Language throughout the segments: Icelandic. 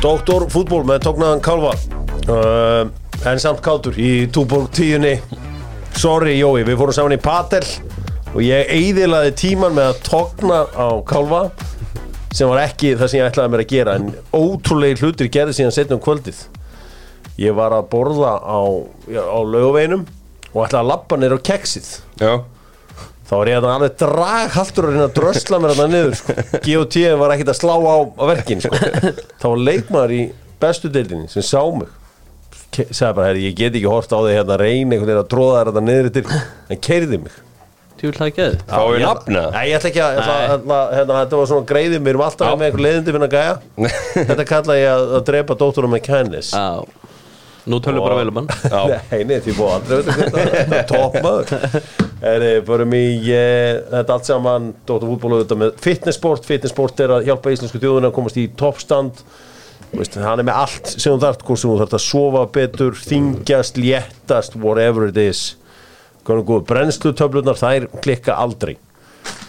Doktor fútból með tóknaðan kálfa. Uh, En samt kátur í túborg tíunni. Sorry Jói, við fórum saman í Patel Og ég eiðilaði tíman með að tókna á kálfa Sem var ekki það sem ég ætlaði mér að gera En ótrúlega hlutir gerði síðan setna um kvöldið. Ég var að borða á, á laugaveinum Og ætlaði að lappa neyra á keksið. Já, Þá var ég þarna alveg draghaltur að reyna að drösla mér þarna niður sko. GOT var ekkert að slá á, á verkin sko. Þá var leikmaður í bestu deildinni sem sá mig. Ke sagði bara, herri, ég get ekki hort á því hérna að reyna einhvern veginn að tróða þér þarna niður til en keiriði mig. Þú vil það ekki að Fáum við ég- nafn, eða? Nei, ég ætla ekki að, hérna, hérna, þetta var svona greiðið mér um alltaf með einhver leiðindi finna gæja. Þetta kalla ég að, að drepa dótturum með kænis Já Nú tölum við bara vel um hann. Nei, nei, því búið aldrei veit ekki þetta er topp maður. Eri, Förum í eh, þetta allt saman. Dóttar fútbólu auðvitað með fitnessport Fitnessport er að hjálpa íslensku þjóðuna að komast í toppstand. Veist, hann er með allt sem þú þarft hvort sem þú þarft að sofa betur þingjast, léttast, whatever it is. Brennslutöflunar þær klikka aldrei.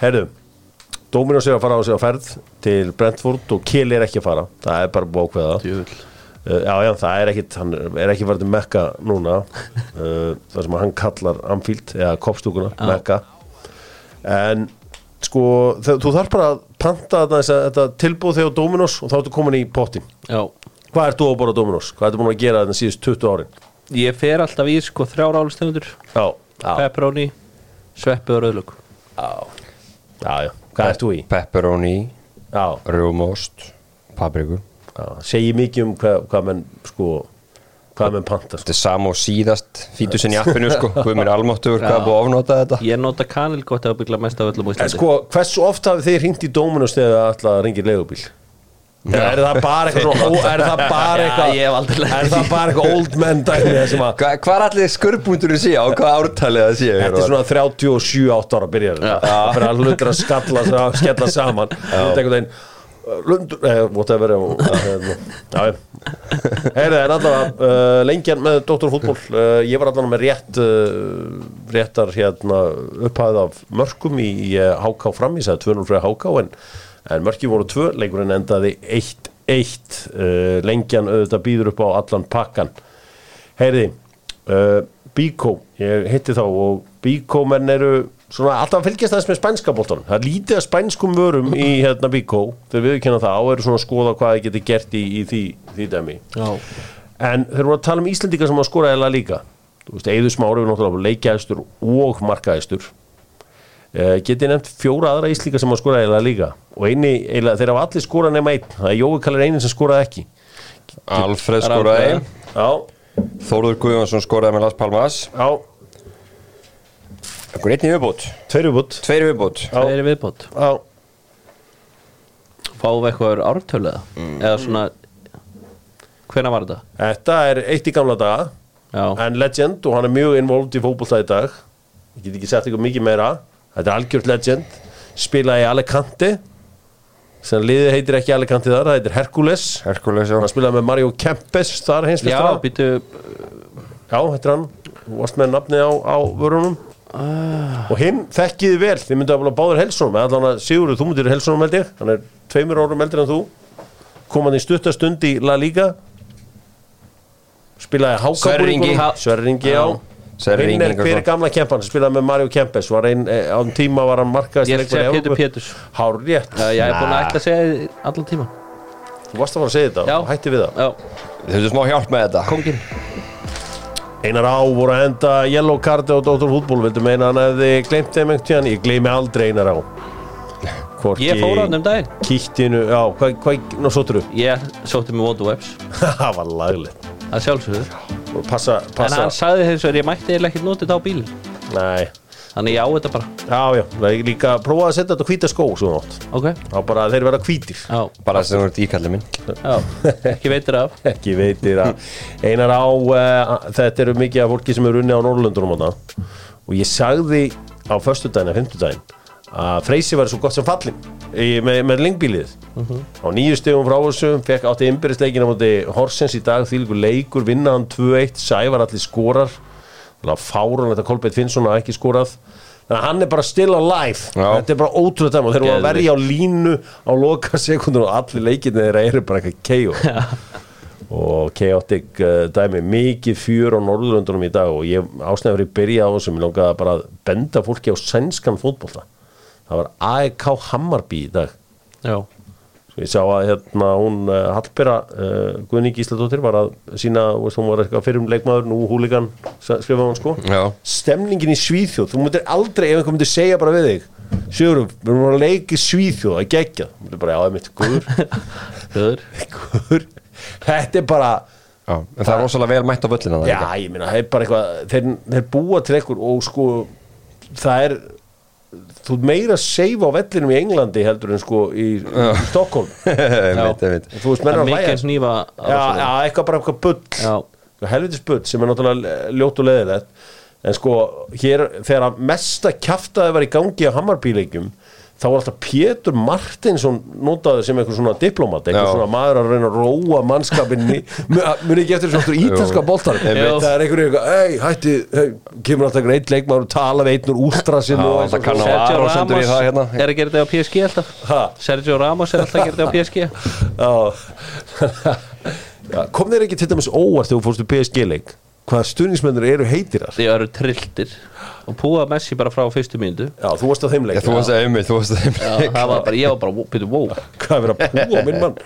Herðu Dóminos er að fara á sig á ferð til Brentford og Kiel er ekki að fara. Það er bara bókveða já, já, það er ekkit, hann er ekki til Mekka núna. Uh, það sem hann kallar Amfield, eða kopstúkuna, Mekka. En sko, þau- þú þarf bara að panta þetta, þessa- þetta tilbúð þegar Dominos og þá ertu komin í pottin Já. Hvað ert þú að bora Dominos? Hvað ertu búin að gera þetta síðust 20 árin? Ég fer alltaf í sko þrjár álustegundur Pepperoni Sveppi og rauðlög já, já, já. hvað ert þú í? pepperoni, rjómost, papriku. já, segi mikið um hvað, hvað menn sko, hvað menn panta sko. Þetta er sama og síðast fítusinn í appinu sko. Guð mér almáttugur hvað búið að ofnota þetta? Ég nota kanil gott að byggla mest af öllum á En Íslandi. sko, hversu oft hafið þið hringt í Dominos þegar það ætla að ringi leigubíl? Eða er það bara eitthvað er það bara eitthvað ég hef aldrei lent Er það bara eitthvað old man Hvað er allir skurrbúndurinn sé á hvað ártalið það sé Þetta er svona 37-8 ára byrjar Það fyrir að hlutur að skalla, skella saman Er Lundur, eh, whatever eh, hérna, Heyrðu, en allavega uh, Lengjan með Dr. Fútból uh, Ég var allavega með rétt uh, Réttar hérna upphæð af mörkum Í HK fram. Ég sagði 2-0 fyrir HK En, en mörki voru 2 Leikurinn endaði 1-1 uh, Lengjan auðvitað býður upp á allan pakkan. Heyriði, uh, Bíkó, ég hitti þá og Bíkó menn eru svona alltaf að fylgjast þess með spænska boltan það er lítið að spænskum vörum í hérna Bíkó þegar við kenna það og eru svona að skoða hvað það getur gert í, í því, því dæmi. Já. En voru að tala um Íslendinga sem að skora eða líka. Þú veist, Eiður Smári er náttúrulega leikjæðistur og markaðistur uh, getið nefnt fjóra aðra Íslendinga sem að skora eða líka. Og eini, eila, þeir hafa allir skorað nema einn. Það er Jói Kallir einin sem skoraði ekki. Alfred skoraði Þórður Guðjónsson skoraði með Las Palmas. Já, Ekkur einni viðbútt tveir viðbútt Tveir viðbútt er viðbót. Já, Fáum við eitthvað ártölu eða? Mm. Eða svona Hvenær var þetta? Þetta er eitt í gamla daga Já. en legend og hann er mjög involved í fótbolta í dag. Ég get ekki sett ykkur mikið meira. Þetta er algjört legend. Spilaði í Alicante sem liðið heitir ekki Alicante þar, það heitir Hercules. Herkules, já. Hann spilaði með Mario Kempes þar hins Já, býtu já, þetta er hann. Þú varst með nafni á, á vörunum og hinn þekkiði vel þið myndu að báður Helsonum eða allan að Sigurður, þú myndir Helsonum held ég. Hann er tveimur árum eldri en þú. Kom hann í stuttastund í La Liga. Spilaði hákabúningunum Sverringi, Sverrir hinn er fyrir gamla kempan sem spilaði með Mario Kempes. Var ein, eh, á en tíma var hann markaðist Ég er að segja Pétur Péturs. Hár rétt Já, ég er búin að ætla að segja allan tíma Þú varst að fara að segja þetta, Já. hætti við það. Já, Þau hefðu smá hjálp með þetta. Kongin Einar á voru að henda yellow card á Dr. Fútból vildu meina hann hefði gleymt þeim einhvern tíðan. Ég gleymi aldrei Einar á. Hvorki Ég fór á hann um daginn. Kýttinu, já, hvað, hvað, ná sóttur Ég sótti með Wonder Webs. Það var laglega Það sjálfsögður Og Passa, En passa hann sagði þess að ég mætti eiginlega ekki notið á bíl Nei, Þannig ég á þetta bara. Já, já, það er líka Prófa að setja þetta á hvíta skó svo nátt Ok. Þá bara þeir vera hvítir. Já, Bara þess að þú ert íkallið minn. Já Ekki veitir af. Ekki veitir að Einar á uh, Þetta eru mikið af fólki sem eru unni á Norrlundunum þarna. Og ég sagði á föstudaginn eða fimmtudaginn að Freysi var svo gott sem fallin í, með, með lengbílið á nýju stegum frá þessu fekk átti innbyrðisleikin á móti Horsens. Í dag þýlgur leikur, vinna hann 2-1 Sævar allir skorar fárun þetta Kolbeitt Finnsson að ekki skorað. Þannig að hann er bara still alive. Já. þetta er bara ótrúlega dæma þeir eru að verja á línu á loka sekundum og allir leikirni þeirra eru bara eitthvað KO og chaotic uh, dæmi. Mikið fjör á Norðurlöndunum í dag. Og ég ásnæður í byrja á þessum ég langaði bara að benda fólki á sænskan fótbolta. Það var AEK Hammarby í dag. Já, ég sá að hérna hún uh, Hallbera uh, Guðni Gísladóttir var að sína, þú veist, hún var eitthvað fyrir um leikmaður nú húligan, skrifaði hún sko. Já. stemningin í Svíþjóð, þú myndir aldrei ef einhver myndir segja bara við þig Sigurum, við erum að leika í Svíþjóð að gegja, þú myndir bara, já, það er mitt guður, Guður. Þetta er bara, Já, en það er rosalega vel mætt á völlina það já, ég meina það er bara eitthvað, þeir, þeir búa til einhver og sko, það er þú meira seifa á vellinum í Englandi heldur en sko í, í einmitt þú veist, Það menn er að já, eitthvað bara eitthvað bull. Helvitis bull sem er náttúrulega ljótt og leðilegt en sko, hér, þegar að mesta kjaftaði var í gangi á Hammarbíleikjum þá var alltaf Pétur Martinsson notaði sem eitthvað svona diplomat eitthvað Já. svona maður að reyna að róa mannskapinni muni ekki eftir svona ítalska Einmitt. það er einhverju eitthvað, ei, hætti hey, kemur alltaf einhver eitt leikmaður og tala við einn úr últrasinn Já, og Sergio Ramos það hérna. er að gera þetta á PSG alltaf Ha? Sergio Ramos er alltaf að gera þetta á PSG Já. Já, kom þér ekki til dæmis óvart þegar þú fórstu PSG leik hvaða stuðnismennir eru heitirar Þið eru trilltir. Og púa Messi bara frá fyrstu myndu Já, þú varst á þeim leik. Já, þú varst að einmitt, þú varst að það var bara, ég var bara, byrju, wow. Hvað er verið að púa minn mann?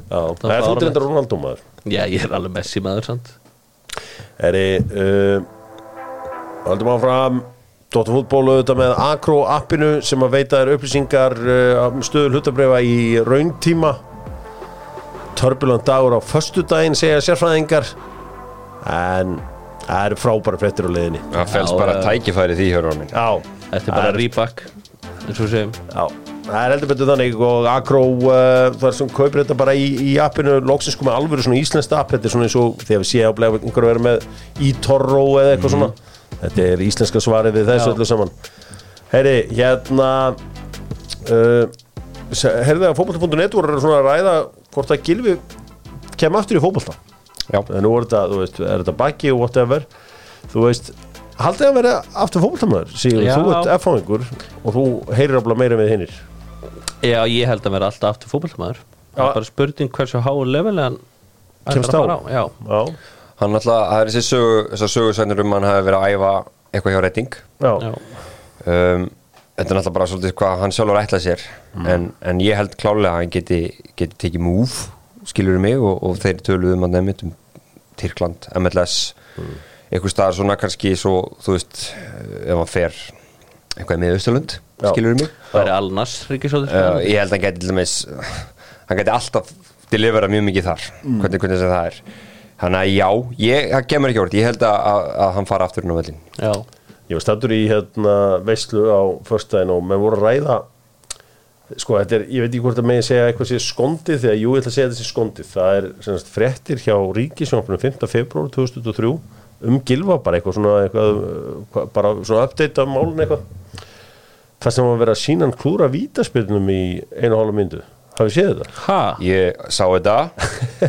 Já, það er þú reyndar Ronaldo maður. Já, ég er alveg Messi maður, sant Eri uh, Haldum áfram. Dóttar fútbólu auðvitað með Akro appinu sem að veita þér upplýsingar uh, um stöðu hlutabrefa í rauntíma. Törbuland dagur á föstudaginn segja sérfræðingar en það eru frábæra fréttir á leiðinni. Það Já, bara tækifæri því, Já, Þetta er bara Já, það er heldur betur þannig og Akro, uh, það er sem kaupir þetta bara í, í appinu, loksins komið alvöru svona íslenskt app, þetta er svona eins og þegar við séum að einhverju verið með eToro eða eitthvað svona, þetta er íslenska svarið við þessu öllu saman. Heyri, hérna uh, heyrðu að fótbolta.net voru svona að ræða hvort að Gilvi kem aftur í fótbolta. Já, en nú er þetta, þú veist, er þetta baki og whatever, þú veist haldið að vera aftur Sigur, Já. þú ert F-fáingur og þú heyrir alveg meira með hinnir Já, ég held að vera alltaf aftur fótballmaður Það er bara spurning hversu háu levelega hann Kemst á. Já, Já, hann alltaf, það er þessi sögu, þessar sögursænir um hann hafi verið að æfa eitthvað hjá reyting um, Þetta er náttúrulega bara svolítið hvað hann sjálfur ætlað sér. En, en ég held klálega að hann geti, geti tekið múf, skilur mig og, og þeir töluðu um að nefnit um Tyrkland, MLS eitthvað staðar svona kannski svo, þú veist, ef hann fer eitthvað með Östurlund, Já. skilur mig? Það er alnars ríkisóður uh, ég held að hann geti til dæmis hann geti alltaf delivera mjög mikið þar hvernig, hvernig sem það er. Þannig að já, ég, það kemur ekki orð ég held að, að, að hann fara aftur inn á vellin Já, ég var stættur í hérna veislu á föstudaginn og menn voru að ræða sko, er, ég veit ekki hvort að megin segja eitthvað sé skondið, þegar jú, ég ætla að segja þetta sé skondið það er sem sagt fréttir hjá Ríkisjónfunum 5. februar 2003 um Gilva, bara eitthvað svona eitthvað, hva- bara svona update af málun eitthvað það sem var að vera að sína hann klúra vítaspyrnum í einu og hálfa myndu hafið séð þetta? ha, ég sá þetta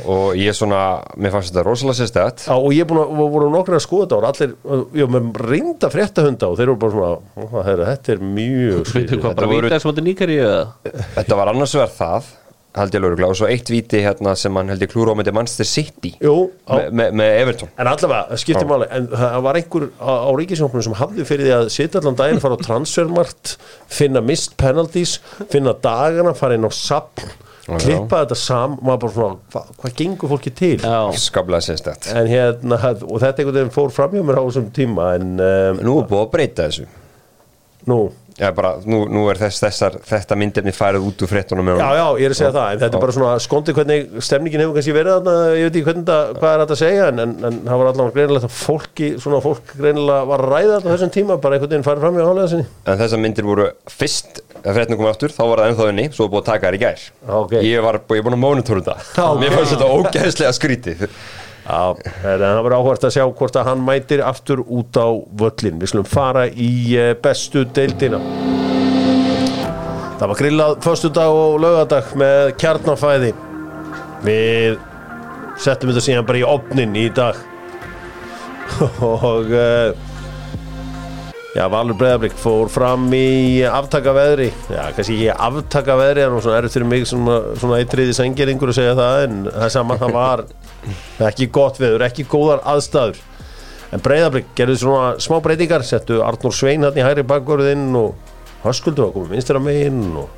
og ég svona, mér fannst þetta rosalega sérstætt Já, og ég er búin að, voru nokkrir að skoða þetta og allir, já, með reynda fréttahunda og þeir eru bara svona, "Ó, herra, þetta er mjög veitur skrítið." hvað, bara voru- vítar sem átti nýkari eða þetta var annars vegar það held ég lögreglega og svo eitt víti hérna sem hann held ég klúra á myndi Manchester City Jú, á, me, me, með Everton. En allavega, það skiptir máli En það var einhver á, á ríkisjónkunum sem hafði fyrir því að sitja allan daginn, fara á transfermart finna mist penalties finna dagana, fara inn á sapn klippa þetta sam maður bara svona, hva, hvað gengur fólki til? Skaplega sérstætt En hérna, og þetta einhvern veginn fór framhjá mér á þessum tíma en um, nú er búið að breyta þessu. Nú, Já, bara, nú, nú er þess, þessar, þetta myndefni farið út úr fréttunum með já, já, ég er að segja það en þetta er bara svona skondið hvernig stemningin hefur kannski verið þarna, ég veit ekki hvernig þetta, hvað er þetta að segja en, en, en það var allavega greinilegt að fólki svona fólk greinilega var að ræða þetta þessum tíma bara einhvern veginn farið framhjá álega sinni. En þessar myndir voru fyrst að fréttunum komið aftur, þá var það ennþá inni svo búið að taka þær í gær. Já, ok. Ég var ég er búin að mónitóra þetta Já, ok. Mér fannst þetta ógæðslega skrítið. Já, en það verður áhvert að sjá hvort að hann mætir aftur út á völlin. Við slum fara í eh, bestu deildina. Það var grillað föstudag og laugadag með kjarnafæði. Við settum þetta síðan bara í opnin í dag. og uh, Já, Valur Breiðablík fór fram í aftakaveðri. Já, kannski ekki aftakaveðri en svona erður fyrir mig svona, svona eittriði sengeringur að segja það en það er sama, það var ekki gott veður, ekki góðar aðstæður. En Breiðablík gerðu svona smá breytingar settu Arnur Svein hann í hægri bakgörðinn og Höskuldur var komið vinstra meginn og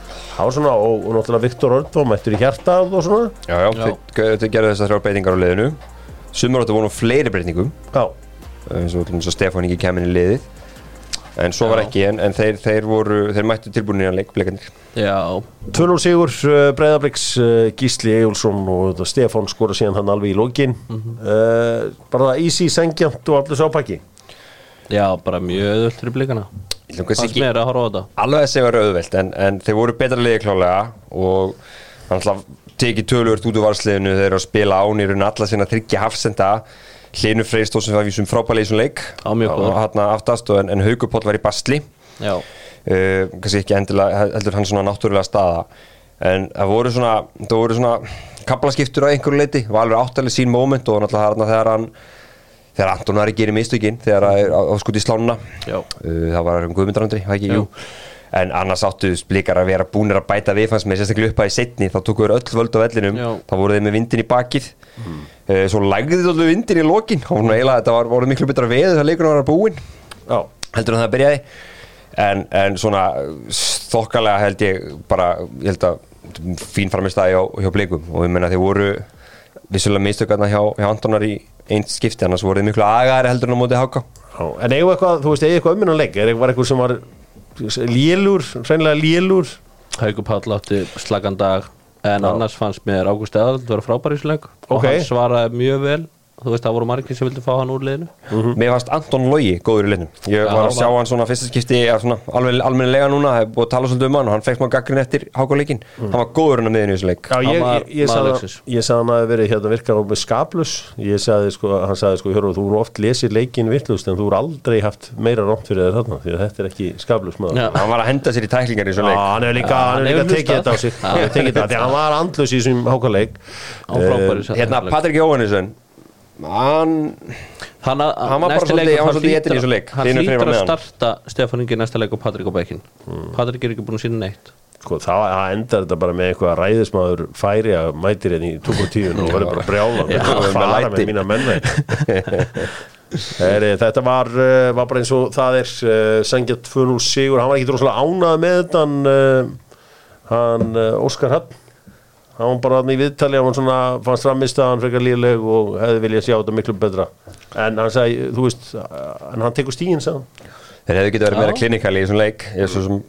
það var svona og, og náttúrulega Viktor Örn var mættur í hjartað og svona. Já, já, Já. þeir gerðu þessar þrjár breytingar á liðinu. Sumar áttu vonu fleiri breytingum. Já, eins og, og Stefán ekki kemur í liðið. En svo var ekki, en, en þeir, þeir voru, þeir mættu tilbúinir að leik, blikandir Já, 2-0 sigur uh, Breiðabliks uh, Gísli Egilson og þetta Stefán skora síðan hann alveg í lokin. Uh, bara það easy, sengjant og allir sápæki já, bara mjög öðvöld fyrir blikana. Ekki mér að horfa á þetta. alveg að segja auðvelt en, en þeir voru betra liði klálega og hann ætla að tekið tölvört út úr varsliðinu þeir eru að spila án í raun alla sinna þryggja hafsenda Hlynur Freyr stóð sem var vísum frábælega í þessum leik. Hann aftast og en, en Haugupóll var í bastli Já, uh, kannski ekki endilega heldur hann svona náttúrulega staða. En það voru svona það voru svona kaplaskiptur á einhverju leiti var alveg áttalega sín moment og náttúrulega þegar hann þegar Anton var að gera mistökin þegar það er á, á skut í slánuna Já. uh, það var um Guðmundrandri, það ekki, jú en annars áttu blikar að vera búnir að bæta við fannst með sérstaklega upp að í setni þá tóku þeir öll völd á vellinum. Já. þá voru þeir með vindin í bakið. Mm. svo lægði þeir alveg vindin í lokin. Var nú eiginlega þetta var, voru miklu betra veður þegar leikunum var að búin Já, heldur en það byrjaði. En, en svona þokkalega held ég bara ég held að fín framistæði hjá, hjá blikum. Og ég menna þeir voru vissulega mistökarna hjá, hjá Antonar í einn skipti. Annars voru þeir miklu agari heldur en á móti háka já, en eigum eitthvað, þú veist, eigum eitthvað umminnuleik er eitthvað eitthvað sem var lélur, hreinlega lélur. Haukur Páll átti slagan dag En Já. annars fannst mér Ágúst Eðald vera frábær í þessu leik. Og hann svaraði mjög vel Þú veist, það voru margir sem vildi fá hann úr liðinu. Mér fannst Anton Logi góður í linnum Ég Já, var að sjá hann svona fyrsta skipti eða svona alveg almennilega núna það er búið að tala svolítið um hann og hann fekk maður gaggrin eftir hákuleikin hann var góður hann að miðinu í þessu leik. Já, ég, ég, ég, sagði, ég sagði hann að verið hérna virkað með skaplus ég sagði sko, hann sagði sko, hörru, þú eru oft lesið leikin vittlust en þú eru aldrei haft meira rámt fyrir þér þarna því að þetta er ekki skaplus hann var að henda sér í tæklingar í þessu Já, leik. hann hefur líka, tekið þetta á sig hann hann var í í hérna bara svolítið- hlýtur- etinn í þessu leik. Hann hlýtur að starta Stefán Ingi næsta leik og Patrik á bekkin Hmm. Patrik er ekki búin að sína neitt. Sko, það endar þetta bara með eitthvað ræðismadur færi að mætir henni í 2010 og verður bara brjála. Já, að með fara með mína menna Heri, þetta var, uh, var bara eins og það er uh, sengjað 2-0 sigur. Hann var ekki droslega ánað með þetta hann, uh, hann uh, Óskar Hann hann var bara hann í viðtali hann var svona, fannst framist að hann frekar líðleg og hefði viljað sjá þetta miklu betra. En hann sagði, þú veist en hann tekur stígin hann. Þeir hefðu getið verið meira klinikali í þessum leik. Ég svo sem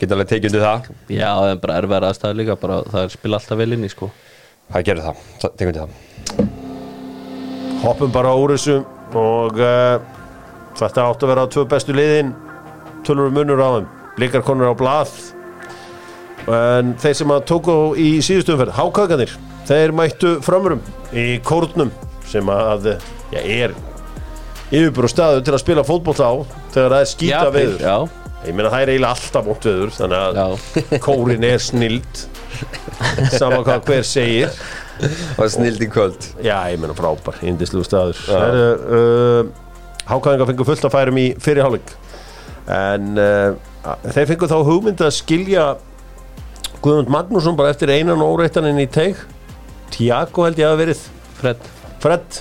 geta alveg tekið undir það. Já, það er bara erfæra aðstæða líka bara, Það er spila alltaf vel inn í sko. Það gerði það, það tekið undir það. Hoppum bara úr þessu og uh, þetta átt að vera tvö bestu liðin. Tölur munur á þeim? Blikar konur á blað en þeir sem að tóku í síðustu umferð hákaganir, þeir mættu framurum í kórnum sem að já, er yfirbúr staðu til að spila fótbolta á þegar það er skýta Japil, veður. Já, ég meina það er eiginlega alltaf mótt veður þannig að já. kórin er snild. Sama hvað hver segir. Og snild í kvöld. Já, ég meina frábær, indislu staður. Uh, Hákaðingar fengur fullt að færum í fyrirháling en uh, þeir fengur þá hugmynd að skilja Guðmund Magnússon bara eftir einan óreittaninn í teig Tiago held ég að hafa verið. Fred. Fred,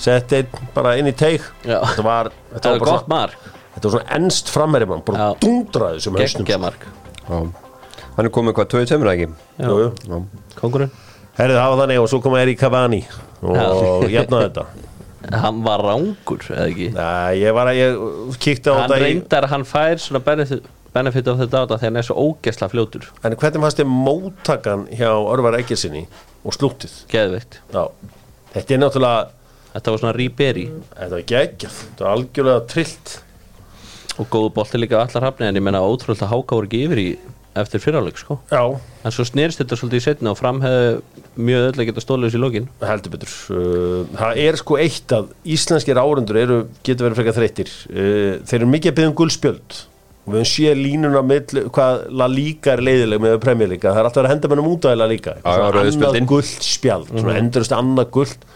sett einn bara inn í teig Já. þetta var, þetta Það var, er gott svona, mark. þetta var svona ennst frammeri mann, bara Já. dundraði sem hausnum. Gekkja mark. Hann er komið hvað, 2-2 eða ekki? Já, Jú, jú. kongurinn Herrið, það var þannig og svo kom Eri Cavani og jafnaði þetta. Hann var rángur, eða ekki? Nei, ég var að, ég kíkti á Hann þetta í reyndar, hann fær svona benefit, benefit af þetta á þetta þegar hann er svo ógesla fljótur En hvernig fannst þið móttakan hjá Örvar Ekkersinni og slúttið? Geðveikt Já, þetta er náttúrulega, Þetta var svona Ríberi þetta var geggjað, þetta var algjörlega trillt. og góðu bolti líka allar hafni en ég menna ótrúlega að háka voru ekki yfir í eftir fyrirháleik sko Já, en svo snerist þetta svolítið í setna og fram hefði mjög öll að geta stólið þessu í lokin heldur betur. Uh, það er sko eitt að íslenskir árendur eru, getur verið frekar þreyttir. Uh, þeir eru mikið að byggja um guldspjöld. Og við höfum séð línuna mill, hvað La Liga er leiðileg með Premier League. Það er alltaf að henda mennum út að La Liga. Annað spjöldin. guldspjald, svona endurist annað guld.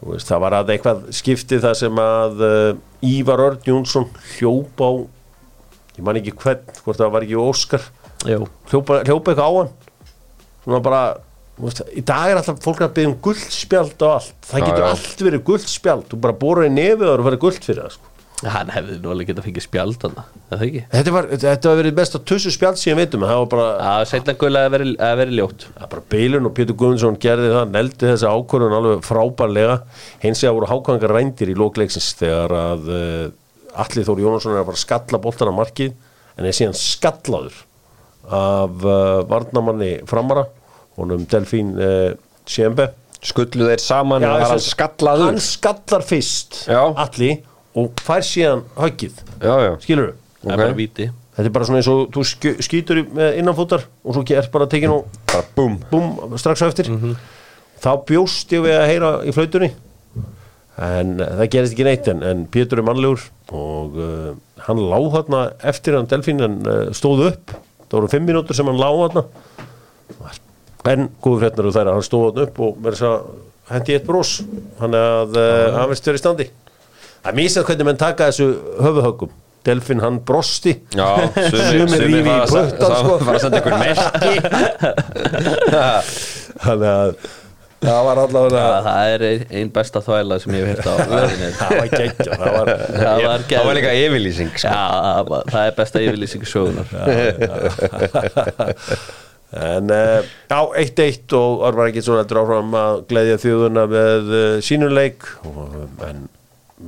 Þú veist, það var að eitthvað skiptið það sem að uh, Ívar Örn Jónsson hljópa á ég man ekki hvern, hvort það var ekki Óskar hljópa, hljópa eitthvað á hann svona bara veist, í dag er alltaf fólk að byggja um guldspjald og allt, það Já, getur já. allt verið guldspjald, þú bara borar í nefið og verið guld fyrir það sko. Hann hefði nú alveg spjald þarna, er það ekki? þetta var, þetta var verið best að tussu spjald síðan veitum, það var bara Já, setna guðlega að veri, að veri ljótt. Það er bara Beilun og Pétur Guðmundsson gerði það, neldi þessa ákvörðun alveg frábærlega. Hins vegar voru hákangar rændir í lókleiksins þegar að uh, Alli Þóri Jónasson er að fara að skalla boltan á markið en er síðan skallaður af uh, varnamanni framara honum Delfín uh, Sjembe Skullu þeir saman var hann skallaður? Hann skallar fyrst Já. Alli og fær síðan höggið. Já, já, skilur Það Ok. er bara víti. Þetta er bara svona eins og þú skýtur innanfótar og svo er bara tekin og bara búm búm, strax á eftir. Þá bjóst ég við að heyra í flautunni en það gerist ekki neitt en, en Pétur er mannlegur og uh, hann lág þarna eftir hann Delfín en uh, stóð upp. Það voru fimm mínútur sem hann lág þarna. En góður fréttnar og þær að hann stóð þarna upp og verður þess að hendi eitt brós hann að uh, hann veist verið í standi það er mísað hvernig menn taka þessu höfuhöggum Delfín hann brosti. Já, Sumir rífi í að- puttann, sko. fara að senda ykkur merki. Þannig að það var allavega Já, það er ein- ein besta þvæla sem ég hef hirt á það var geggja það var Það var Það var líka yfirlýsing sko. Já, það var- það er besta yfirlýsing sögunar En uh, já, 1-1 og Örvar ekki svo heldur áfram að gleðja þjóðuna með uh, sínuleik og, en,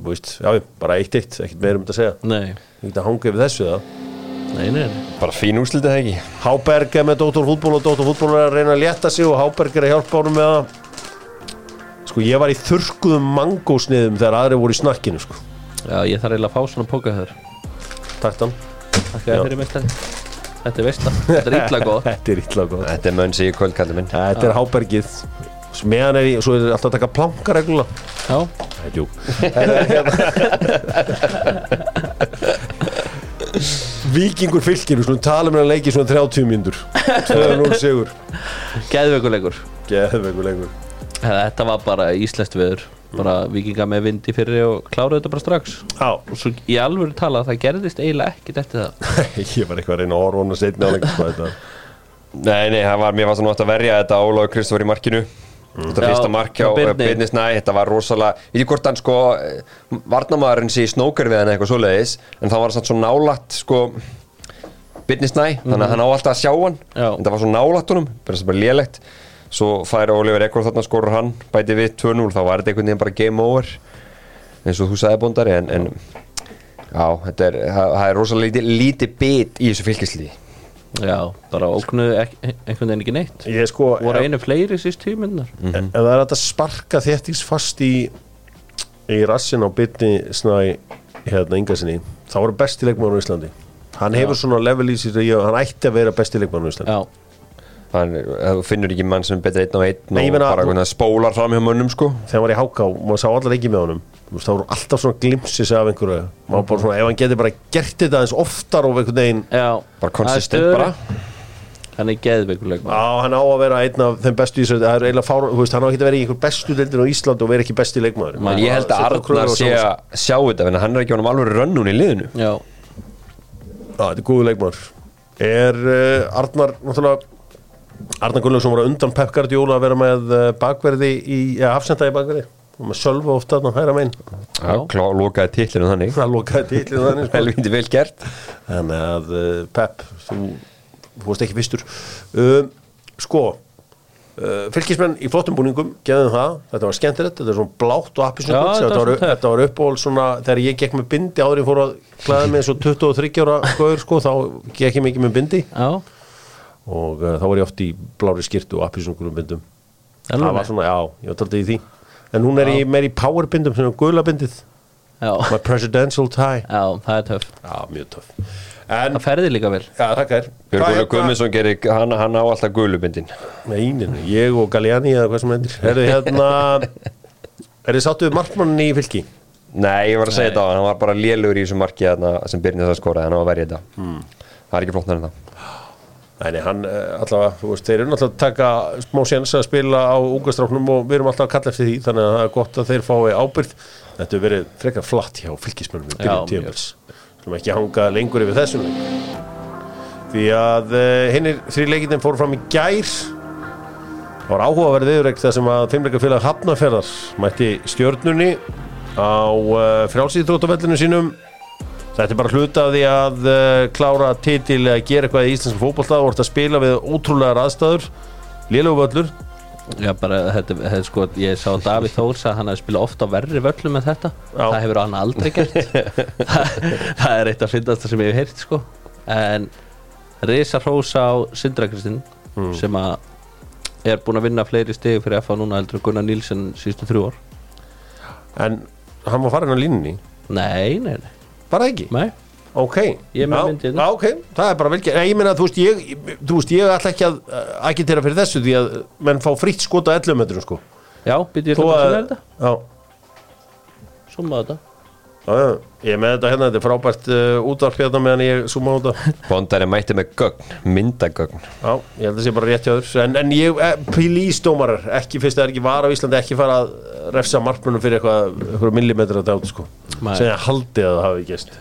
veist, já, bara 1-1 ekkert meira um þetta að segja. Nei, ekki að hanga yfir þessu það nei, nei, nei. Bara fín úrslitið það ekki? Háberg er með Dóttor fútból og Dóttor fútból er að reyna að létta sig og Háberg er að hjálpa honum með það Sko, ég var í þurrkuðum mangósniðum þegar aðri voru í snakkinu, sko. Já, ég þarf eiginlega að fá svona póka þér Takk þann Takk Já. fyrir meistari Þetta er veistla, þetta er illa góð Þetta er illa góð Þetta er mönsi í kvöldkalli minn. Þetta er Hábergið Meðan er ég, svo er alltaf að taka planka reglulega. Já, Það er djúk Víkingur fylgir Við skulum tala um að leiki svona 30 mínútur. 2-0 sigur. Geðveikuleikur Geðveikur leikur. Þetta var bara íslenskt veður. Bara vikinga með vindi fyrir og kláraðu þetta bara strax. Já, og svo í alvöru tala það gerðist eiginlega ekkit eftir það. Ég var eitthvað að reyna að horfa hún að setja á leik sko, þetta. Nei, nei, var, mér var svona átt að verja þetta Ólaug Kristófur í markinu Þetta fyrsta mark hjá hjá Birni. Birni Snæ Þetta var rosalega, ég veit hvort hann sko Varnamaðurinn sé í snókar við hann eitthvað svoleiðis En það var samt svo nálætt sko Birni Snæ, þannig að hann á alltaf að sjá hann Já. En það var svo nálætt honum, sem bara lélegt. Svo færi Óliður Ekkur þarna skorur hann Bæti við 2-0, þá var þetta einhvern veginn bara game over eins og þú sagði bóndari en, en já, þetta er, það, það er rosalega lítið, bit í þessu fylgislíði Já, bara óknuðu einhvern veginn ekki neitt. Ég sko voru einu fleiri síst tíminnar ef það er að sparka þéttís fast í í rassin á bytni snæ hérna yngasinni þá voru besti leikmann á Íslandi. Hann hefur svona level í sér hann ætti að vera besti leikmann á Íslandi. Já, Hann, þú finnur ekki mann sem er betur einn á einn Nei, og meina- bara hvernig það spólar fram hjá mönnum sko. Þegar hann var í háká, maður sá allar ekki með honum það voru alltaf svona glimpsis af einhverju. Maður bara svona, ef hann geti bara gert þetta eins oftar og einhvern veginn já. Bara konsistent bara. Hann er geðveikuleik hann á að vera einn af þeim bestu er hann á ekki að vera í einhver bestu deildin á Ísland og vera ekki besti leikmaður. En ég held að Arnar sé að sjá þetta hann er ekki honum alveg rönnun í liðinu. Þetta er góðu leikmaður. Er uh, Arnar náttúrulega Arnar Gunnlaugsson var undan Pep Guardiola að vera með uh, bakverði í, ja, afsenda í bakverði. Og með sölva ofta þarna hæra megin. Já, klá, lokaði tillinu þannig. Lokaði tillinu þannig sko. helvindi vel gert. Þannig að uh, Pep þú, varst ekki fyrstur. Um, sko uh, fylgismenn í flottum búningum geðum það, þetta var skemmtilegt, þetta er svona blátt og appisnum þetta, þetta þetta var uppból svona þegar ég gekk með bindi ég fór að klæða mig eins og 23 ára skoður sko, þá gekk ég mikið með bindi. Já, og uh, þá var ég oft í blári skirtu og appisnungulum bindum. Það var svona, já, ég var taldið í því. En hún er í, meir í power bindum sem er gula bindið. Já, my presidential tie. Já, það er töff. Já, mjög töff. En, Það ferði líka vel. Já, Björn Hvað- Guðlu Guðmundsson gerir, hann, hann á alltaf gulubindin Nei, nei, nei, ég og Galliani eða hvað sem hendur Er þið hérna Er þið sáttuð markmann í fylki? Nei, ég var að segja þetta á hann, var bara lélugur í þessu marki þarna, sem Byrnir það skoraði, hann á að verja þetta. Hmm. það er ekki flottnar en það Nei, hann eh, allavega, þú veist, þeir eru náttúrulega að taka smá séns að spila á ungastráknum og við erum alltaf að kalla eftir því, þannig að það er gott að þeir fái ábyrð. Þetta hefur verið frekar flatt hjá Já, byrjun mjög. tíumils. Skulum ekki hanga lengur yfir þessum. Því að uh, hinnir þrý leikindin fóru fram í gær. Það var áhugaverð viðurreik þar sem að fimmleikafélag Hafnarferðar mætti stjörnunni á uh, frjálsýþróttavellinu sínum Þetta er bara hluta af því að uh, klára titil að gera eitthvað í íslensku fótbolta og orðið að spila við ótrúlegar aðstæður. Lélegu völlur. Já, bara, þetta, þetta, sko, ég sá Davíð Þórs að hann hefði spilað ofta verri völlum en þetta. Já. það hefur hann aldrei gert. Það, það er eitt af fyndast sem ég hef heyrt sko. en Risa Rósa á Sindrakristin Mm. sem að er búin að vinna fleiri stegi fyrir FA núna heldur Gunnar Nílsen síðustu þrjú ár. En hann var farin á línunni? Nei, nei, nei, bara ekki, nei. ok. Er Já, já, ok, það er bara velgerð ég meina, þú veist, ég, þú veist, ég ætla ekki að agitera fyrir þessu því að menn fá fritt skot á 11 metrum sko. Já, býtti ég að að- sinna þetta. Summa þetta já, ég er með þetta hérna, þetta er frábært uh, útvarp hérna meðan ég suma út af Bondar er mætti með gögn, myndagögn. Já, ég held að sé bara rétt hjá þér. En, en ég, eh, please dómarar Ekki fyrst að það er ekki var á Íslandi Ekki fara að refsa markmennum fyrir eitthvað Eitthvað millimetra dát sko. Nei. Sem ég haldi að það hafi gæst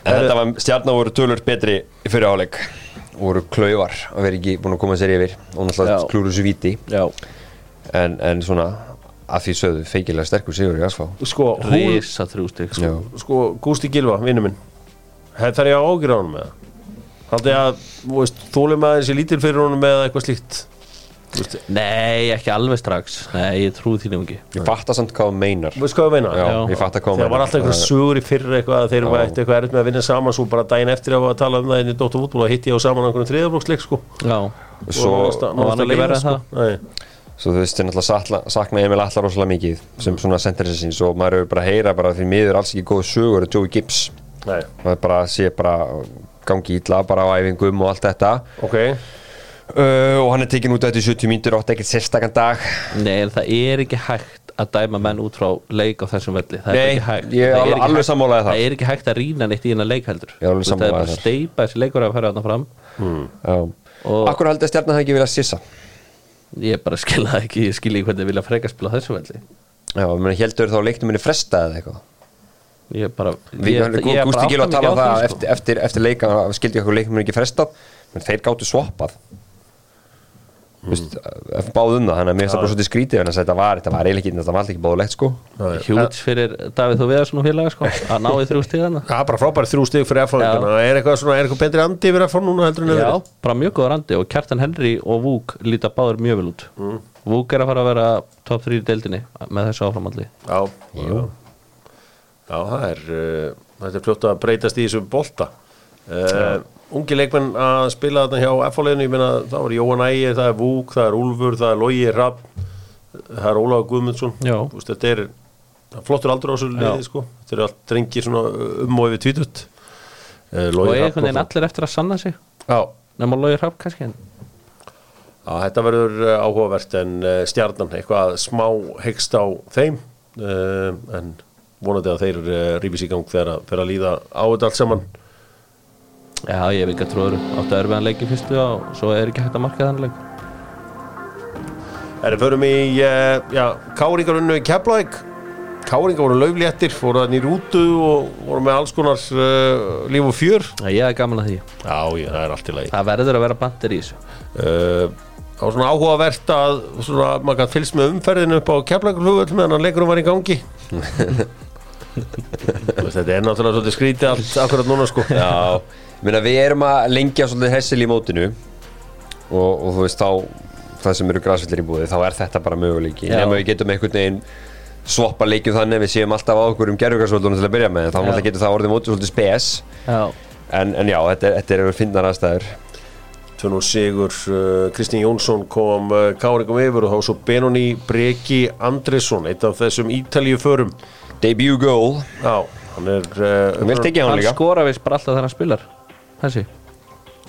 En þetta var, stjarnar voru tölur betri í fyrir áleik voru klaufar að vera ekki búin að koma sér yfir. Og náttúrulega klúru svo víti. Já, en, en svona að því sögðu feikilega sterkur sigur í Asfá. Sko, hún, risa þrjú stig sko. Sko Gústi Gilva, vinnu minn Það þarf ég að ágjöra honum með það Haldi að, þú veist, þólum aðeins ég lítil fyrir honum með eitthvað slíkt? Þú veist, Nei, ekki alveg strax. Nei, ég trúi þínum ekki. Ég fatta samt hvað þú meinar. Þú veist hvað ég meina? Já, ég fatta hvað þú Þegar var alltaf einhver sugur í fyrra eitthvað að þeir var eitt eitthvað erfitt með að vinna saman svo bara daginn eftir að tala um það inn í Dóttur fútból og hitti ég á saman á einhverjum þriðablóksleik sko. Já, Svo, Og að- og var nánast að hann ekki en sko. það? Svo þú veist, ég náttúrulega sakna, Emil Allar rosalega mikið sem svona senterisins síns og maður hefur bara að heyra bara því miður alls ekki góð sögur af Joey Gibbs. Nei, maður bara sé bara gangi ítla bara á æfingum og allt þetta. Ok. Uh, og hann er tekin út eftir 70 mínútur átt ekkert sérstakann dag. Nei, en það er ekki hægt að dæma menn út frá leik á þessum velli. Það er Nei, ekki hægt. ég er Það alveg- hægt- sammálaði þar. Það er ekki hægt að rýna neitt í hennar leik heldur. Ég er alveg Það er sammála bara þar. að steipa þessi leikur að fara þarna fram. Já. Og- Akkur haldið að stjarnan það ekki vilja sissa Ég bara skil það ekki, ég skil ekki hvernig þið vilja freka spila þessu velli. Já, menn heldur þá leiknum minni fresta eða eitthvað? Ég bara ég- ég Gústi mig tala um það eftir, leika skildi eitthvað leiknum minni ekki frestað. Menn þeir gáttu. Vist, báðum það, þannig að mér finnst það bara svolítið skrítið en þetta var, þetta var eiginlega ekki, þetta var alltaf ekki báðulegt sko. Hjúts fyrir Davíð og Viðarsson og félaga sko, að ná í þrjú stíðana Það er bara frábæri þrjú stig fyrir F-fáingana Er eitthvað svona, er eitthvað betri andi yfir F-fá núna heldur en Já, öðru? bara mjög góður andi og Kjartan Henry og Vúk líta báður mjög vel út. Mm. Vúk er að fara að vera top 3 í deildinni með þessu áframalli Já, já Já, það er uh, þetta er að Ungi leikmenn að spila þarna hjá F-fáleginu, ég meina það var Jóhann Ægir, það er Vúk, það er Úlfur, það er Logi Rapp það er Ólafur Guðmundsson. Veist, þetta er það er flottur aldur á þessu liði sko. Þetta eru allt drengir svona um og yfir tvítut uh, og einhvern veginn allir eftir að sanna sig. Já, nema Lói Hrapp kannski en Já, þetta verður uh, áhugavert en uh, stjarnan eitthvað smá hegst á þeim. En vonandi að þeir rífis í gang að, þegar að líða á þetta allt saman Já, ég hef ekki trúður. Áttu að erfiðan leik í fyrstu og svo er ekki hægt að marka þann leik. Erum förum í, uh, já, Káringar unnu í Keflæk Káringar voru laufléttir, fóru þannig í rútu og voru með alls konar uh, líf og fjör. Já, ég er gaman að því. Já, ég, það er allt í lagi. Það verður að vera bandir í þessu. Uh, Það var svona áhugavert að svona, maður gætt fylgst með umferðinu upp á Keflækurflugvöld meðan að leikurum var í gangi. Þetta er náttúrulega svolítið skrítið allt akkurat núna sko. Já, minna, við erum að lengja svolítið hessil í mótinu og, og þú veist þá það sem eru græsvellir í búið, þá er þetta bara möguleiki. Nema við getum einhvern veginn swappa leikjum þannig að við séum alltaf á okkur um gerfugarsvöldunum til að byrja með, þá getur það orðið mótið svolítið spes. Já, en, en já, þetta, er- þetta er finnar aðstæður. 2-0 sigur, uh, Kristín Jónsson kom uh, Káringum yfir og þá svo Benoni Breki Andresson eitt af þessum Ítalíu förum debut goal, Já, hann er uh, hann skora vist bara alltaf þegar hann spilar Þessi,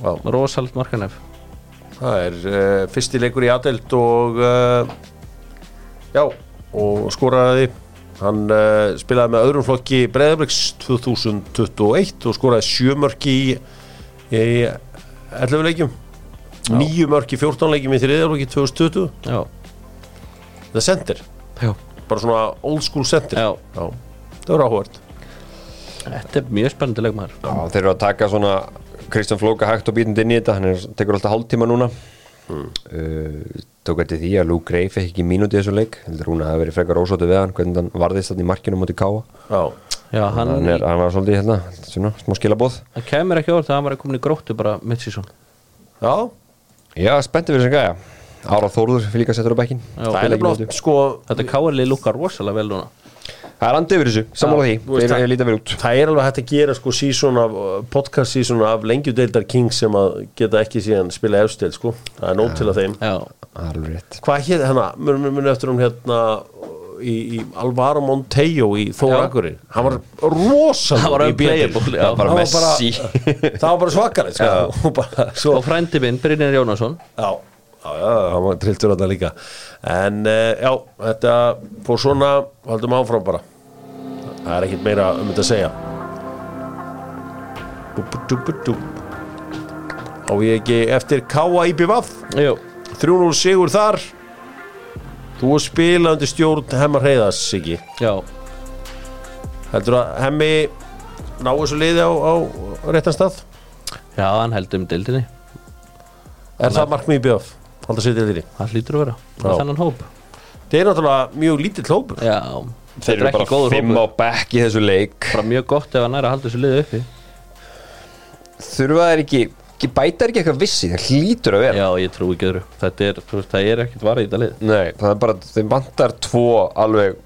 Já, rosalt markanef það er uh, fyrsti leikur í aðeild og uh, já, og skoraði. Hann uh, spilaði með öðrum flokki Breiðabliks 2021 og skoraði sjömörki í, í 11 leikjum. Nýju mörk í 14 leikjum í þriðarlóki 2020 Já, það er sendir, já, bara svona old school sendir já. Það var áhugart Þetta er mjög spennandi leikmaður. Já, þeir eru að taka svona Kristján Flóka hægt og býtandi inn í þetta hann er, tekur alltaf hálftíma núna. Uh, tók eftir því að Luke Gray fekk ekki mínúti í þessu leik. Heldur hún að hafa verið frekar ósóttu við hann hvernig hann varðist þarna í markinu mútið káa já, Já, hann, hann, er, hann var svolítið hérna, svona, smá skilabóð hann kemur ekki orð þegar hann var komin í gróttu bara mitt-season já. Já, spenntið fyrir þessu gæja. Ára Þórður fyrir líka settur á bekkin það er sko Þetta káarlið lukkar rosalega vel núna Það er andið yfir þessu, sammála því. Þeir eru lítið vel út. það er alveg hægt að gera sko season af, podcast season af lengjudeildar Kings sem að geta ekki síðan spila efstil sko, það er nót til að þeim. Já, Það alveg rétt. Hvað hér, hérna, munum mun eftir hún hérna í, í Alvaro Montejo í Þórakurir, hann var rosalega. Bara var Messi. Það var bara svakalegt sko. bara svo Og frændi minn, Brynjar Jónasson. Já, já, já, hann var trilltur þetta líka. En uh, já, þetta fór svona, haldum áfram bara það er ekkert meira um þetta að segja. Á ég ekki eftir K.A. Jú, 3-0 sigur þar. Þú er spilað undir stjórn Hemmar Heiðas Siggi. Já. Heldur að Hemmi ná þessu liði á, á réttan stað? Já, hann held um dildinni er það markmið í BF halda sér til því Það hlýtur að vera. Hóp. Það er náttúrulega mjög lítill hópur. Já, Þeir er eru bara fimm á bekk í þessu leik. Bara mjög gott ef hann er að halda þessu liði uppi. Þurfa þeir ekki, bæta þeir ekki eitthvað vissi? Það hlýtur að vera. Já, ég trú ekki öðru. Þetta er, það er ekkert varðið í þetta lið. Nei, það er bara, þeim vantar tvo alveg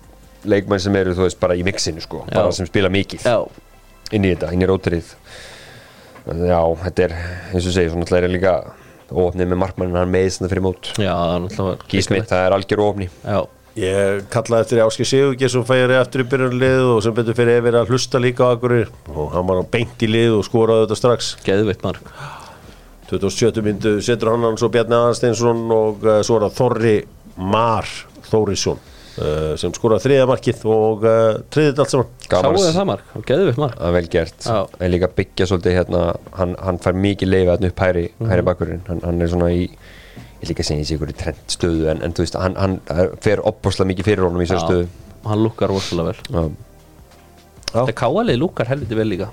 leikmenn sem eru, þú veist, bara í mixinu sko, Já. bara sem spila mikið Já, inn í þetta, inn í rótrið. Já, þetta er eins og segir, svona ætla er líka óopnið með markmannin, hann meðist þetta fyrir mót. Já, það er náttúrulega Gísmitt, það er algjör óopni Já, ég kallaði eftir Áski Sigurgeir sem færi eftir í byrjunlið og sem betur fyrir yfir að hlusta líka á akkurir og hann var á beint í lið og skoraði þetta strax. Geðveitt mark. 27. myndu setur hann hans og Bjarni Aðarsteinsson og uh, svo er það Þorri Mar Þórisson uh, sem skoraði þriða markið og uh, triðið allt saman. Gaman. Sáuðu að það mark, og geðveitt mark. Að vel gert. Já. en líka byggja svolítið hérna hann, hann fær mikið leifa hérna upp hæri, Mhm. hæri bakkurinn hann, hann er svona í líka að segja í trend stöðu en, en þú veist, hann, hann fer opbúrslega mikið fyrir honum í þessu stöðu. Hann lukkar rosalega vel. Já. Þetta káalið lukkar helviti vel líka.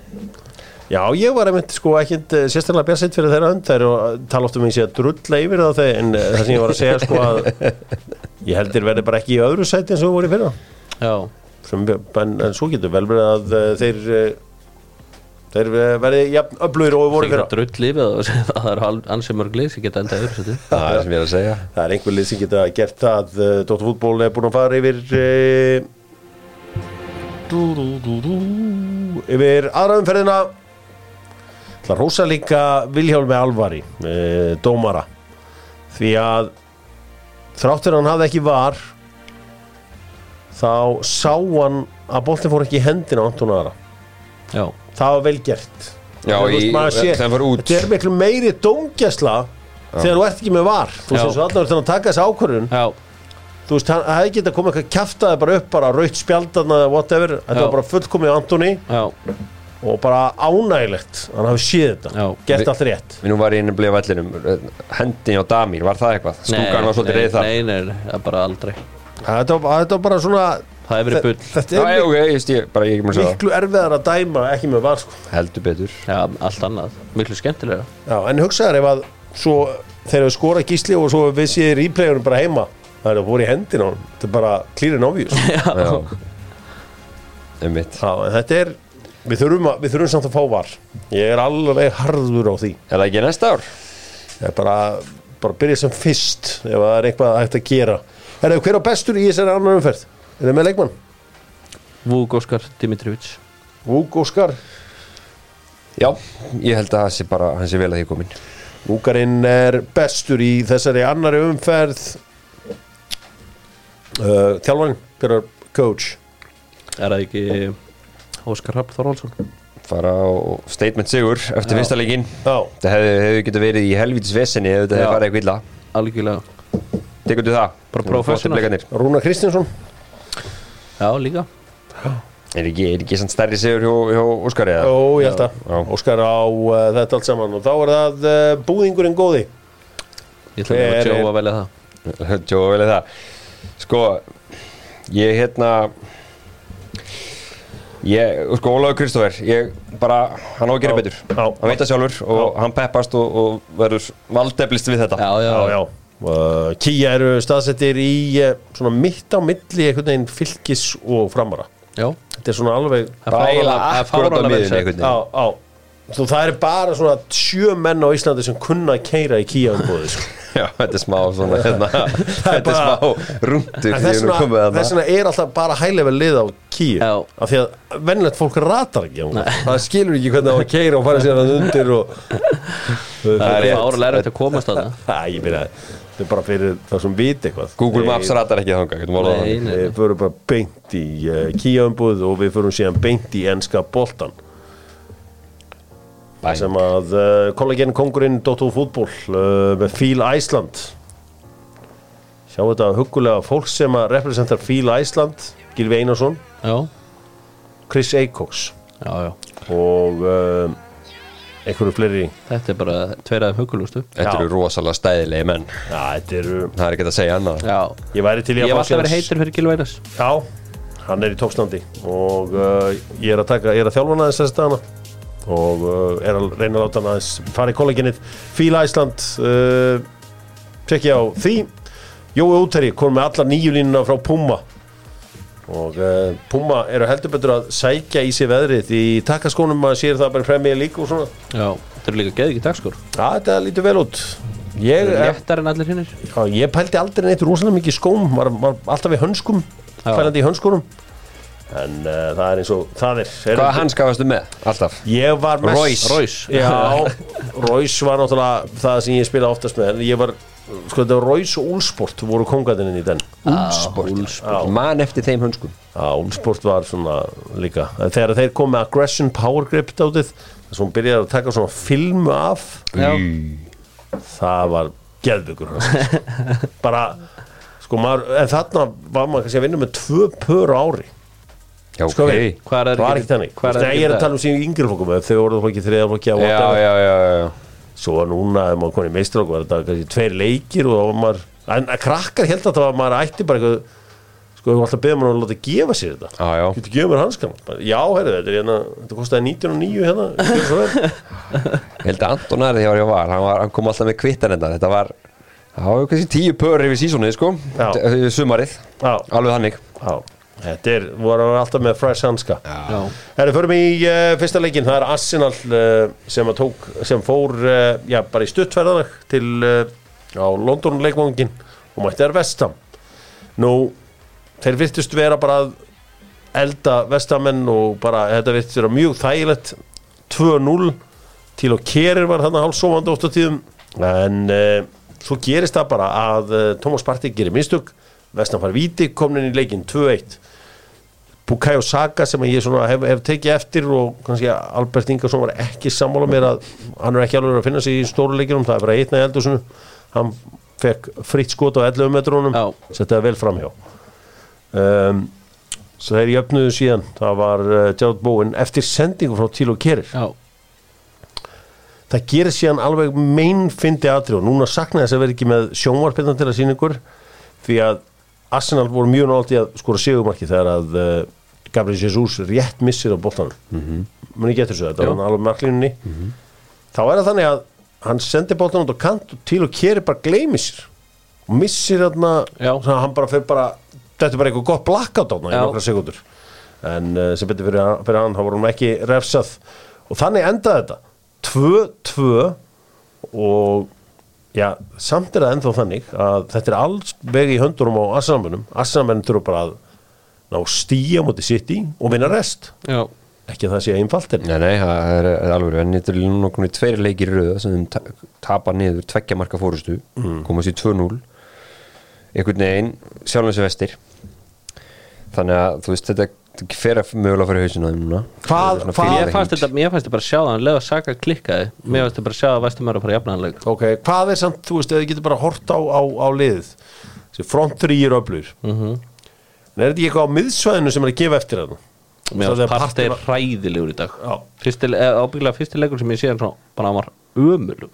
Já, ég var einmitt sko ekkit uh, sérstaklega björnsett fyrir þeirra hönd. Þeir og tala oft um sé að drulla yfir það þeir, en uh, það sem ég var að segja sko að ég heldur verði bara ekki í öðru sæti eins og voru í fyrra. Já, sem, en, en svo getur vel verið að uh, þeir þeir verði jafn öflugir og voru í það fyrra getur drull lífið og það er ansið mörg lið sem geta endað setið það er sem ég er að segja. Það er einhver lið sem geta gert það uh, Dóttar fútból er búin að fara yfir dú, yfir aðra umferðina. Það rósa líka Viljálmi Alvari uh, dómara. Því að þráttur hann hafði ekki var þá sá hann að boltin fór ekki í hendina á Anton Ara. Já, það var vel gert. Já, í- hann fór út. þetta er miklu meiri dómgæsla þegar þú ert ekki með var. Þú veist þannig að taka þessi ákvörðun já, þú veist, hann hefði getað komið eitthvað kjaftaði bara upp bara raut spjaldan eða whatever. Þetta Já. var bara fullkomið Antoni já, og bara ánægilegt hann hafi séð þetta, Já. gert Vi- allt rétt. Við nú var ég inn að bliða vellinum Hendin á Damir, var það eitthvað? Stúkan var svolítið reyð það Nei, nei, nei, það bara aldrei. Var, þetta var bara svona Það hefur verið bull. þetta er já, ok, ég stið, bara ég að miklu erfiðar að dæma ekki með var sko. Heldur betur. Já, allt annað, miklu skemmtilega Já, en hugsaður ef að svo þegar við skora gísli og svo við séum replayunum bara heima það er að voru í hendina á honum. þetta er bara clear and obvious. Já. Einmitt. Já, en þetta er við þurfum, að, við þurfum samt að fá var ég er alveg harður á því. Er það ekki næsta ár? ég er bara, bara byrja sem fyrst ef það er eitthvað hægt að gera. Er það hver á bestur í þessari annar umferð er það með leikmann? Vúk Óskar Dimitrivic Vúk Óskar. Já, ég held að það sé bara, hann sé vel að því komin Vúkarinn er bestur í þessari annari umferð. Uh, þjálfarinn, hver er coach? Er það ekki Óskar Rapp Þorvaldsson Fara á statement sigur eftir fyrsta leikinn. Já, Það hefði, hefði getið verið í helvítis vesenni ef þetta hefði farið eitthvað illa. Algjörlega. Tekur þú það? Rúna Kristinsson Já, líka. Er ekki, er ekki samt stærri sigur hjá, hjá Óskari eða? Ó, ég held að. Já. Óskar á uh, þetta allt saman. Og þá er það uh, búðingurinn góði. Ég ætla að Joe að velja það. Joe velja það. Sko, ég hérna Ég, sko, Ólaður Kristófer Ég bara, hann á að gera Já, betur. Já. Hann veit það sjálfur og hann peppast og, og verður valdeflist við þetta. Já, já, Já, já Kíja eru staðsettir í uh, svona mitt á milli einhvern veginn fylgis og framara já. þetta er svona alveg Það er Bara það er á á, á. Það svona sjö menn á Íslandi sem kunna að keira í Kíja umbúði sko. Já, þetta er smá svona hérna, Þetta er smá rundur En þess vegna, þess vegna er alltaf bara hælega lið á Kíja af því að vennilegt fólk ratar ekki á hún það skilur ekki hvernig það var að keira og fara sér að undir og Það er rétt. fáránlega erfitt að komast að það Æ, ég meina, þetta er bara fyrir það sem viti eitthvað. Google Maps ratar ekki nei. Við förum bara beint í uh, Kíja umbúð og við förum síðan beint í enska boltan Bæ. sem að uh, kolleginn kongurinn Dóttu fútból uh, með Fíl Æsland sjá þetta hugulega fólk sem að representar Fíl Æsland Gilvi Einarsson, Já, Chris já og uh, einhverju fleiri. Þetta er bara tveir aðeim hugulustu Þetta eru rosalega stæðilegi menn. Já, þetta eru Það er ekki að segja annað. Já, ég væri til í ég að hef fá alltaf verið heitur fyrir Gilvænas já, hann er í tókstandi og uh, ég er að taka ég er að þjálfa hann aðeins þess dagana og uh, er að reyna að láta hann aðeins fara í kolleginnið Fíla Æsland uh, tekja á því. Jói Úteri kom með allar nýju línuna frá Puma og uh, Puma eru heldur betur að sækja í sig veðrið í takkaskónum maður sér það bara fremið líka og svona. Já, þetta er líka geði ekki dagskur Já, þetta lítur vel út. Ég, Léttar en allir hinnir já, ég pældi aldrei neitt rosalega mikið í skóm. Var, var alltaf í hönskum Já. pælandi í hönskunum. En uh, það er eins og það er, er Hvað hans gafastu með? Alltaf? Ég var mest Royce. Royce. Já, Royce var náttúrulega það sem ég spilaði oftast með. En ég var, sko þetta var Royce og Úlsport voru kongatinn í den. Úlsport Man eftir þeim hönskum. Úlsport var svona líka. Þegar þeir kom með Aggression Power Grip dátið þess að hún byrjaði að taka svona filmu af Já, það var geðbyggur bara sko maður, en þarna var maður kannski að vinna með tvö pör ári. Já, Sko ok. við, Hvað er það var ekki- þannig. ég er að tala um síðan yngri fólkum þau voru ekki þriða flokki á Svo núna ef maður konið meistur okkur var þetta kannski tveir leikir og maður en að krakkar held að það var maður ætti bara eitthvað sko alltaf beðum maður að láta gefa sér þetta. Já, já. getur gefa mér hanskan já, herri, þetta er hérna þetta kostaði 1909 hérna held að Anton Ari þegar ég var, hann, var, hann kom alltaf með kvittan þetta Þetta var, það var kannski tíu pör yfir sísonið, sko Sumarið, já, alveg þannig. Já þetta er, voru alltaf með fresh hanska. Já. Herri, förum í uh, fyrsta leikin, það er Arsenal uh, sem, að tók, sem fór uh, já, bara í stuttferðanak til uh, á London leikvangin og mætti þær vestam nú, þeir virtust vera bara að elda vestamenn og bara, þetta virtust vera mjög þægilegt. 2-0 til og kerir var þarna hálfsófandi oft á tíðum en uh, svo gerist það bara að uh, Thomas Partey gerir mistök. Vestam far víti, komin inn í leikin 2-1 Bukayo Saka sem ég hef, hef tekið eftir og kannski Albert Ingersson var ekki sammála mér að hann er ekki alveg að finna sig í stóru leikjunum. Það er bara eitna í eldusinu hann fekk fritt skot á 11 metrónum settaði vel framhjá. Um, svo þeir jöfnuðu síðan. Það var uh, Gerard Bowen eftir sendingu frá Tíl og Kerir Já, það gerir síðan alveg meinfindi atrið og núna saknaði þess að vera ekki með sjónvarpinnan til að sína ykkur því að Arsenal voru mjög nátt í að skora sigumarki þegar að uh, Gabriel Jesus rétt missir á boltanum. Mm -hmm. muni getur þessu, þetta var hann alveg marklínunni þá er það þannig að hann sendi boltanum út á kant og til og keri bara gleymi sér. Og missir þarna hann bara fyrir bara þetta er bara eitthvað gott blackout á þarna í nokkra sekundur en uh, sem betur fyrir, fyrir hann þá voru hann ekki refsað. Og þannig endaði þetta. 2-2 og já, samt er það ennþá þannig að þetta er alls vegi í höndunum á Arsenalmönnum. Arsenalmönnum þurfa bara að ná stíja mútið sitt í og vinna rest. Já, ekki að það sé einfalt en Nei, nei, það er, er alveg en þetta er í tveir leikir í röða sem þeim ta tapa niður, tveggja marka fórustu mm. komast í 2-0 einhvern veginn, sjálfum þessu vestir. Þannig að þú veist þetta fer að mögulega fyrir hausinu á þeim núna. Hvað- hvað- fyrirleik. fannst þetta, mér fannst þetta bara að sjá það hann leða Saka klikkaði, mér fannst þetta bara að sjá að Vestamöru bara jafnaðanleik ok, hvað er samt, þú veist, þið getur bara hort á, á, á liðið? Þessi front 3 er öflur mm -hmm. en er þetta ekki eitthvað á miðsvæðinu sem er að gefa eftir þarna? Mér fannst partið var- hræðilegur í dag. Eh, ábyggilega fyrsti leikur sem ég sé hann svona, bara hann var ömulugur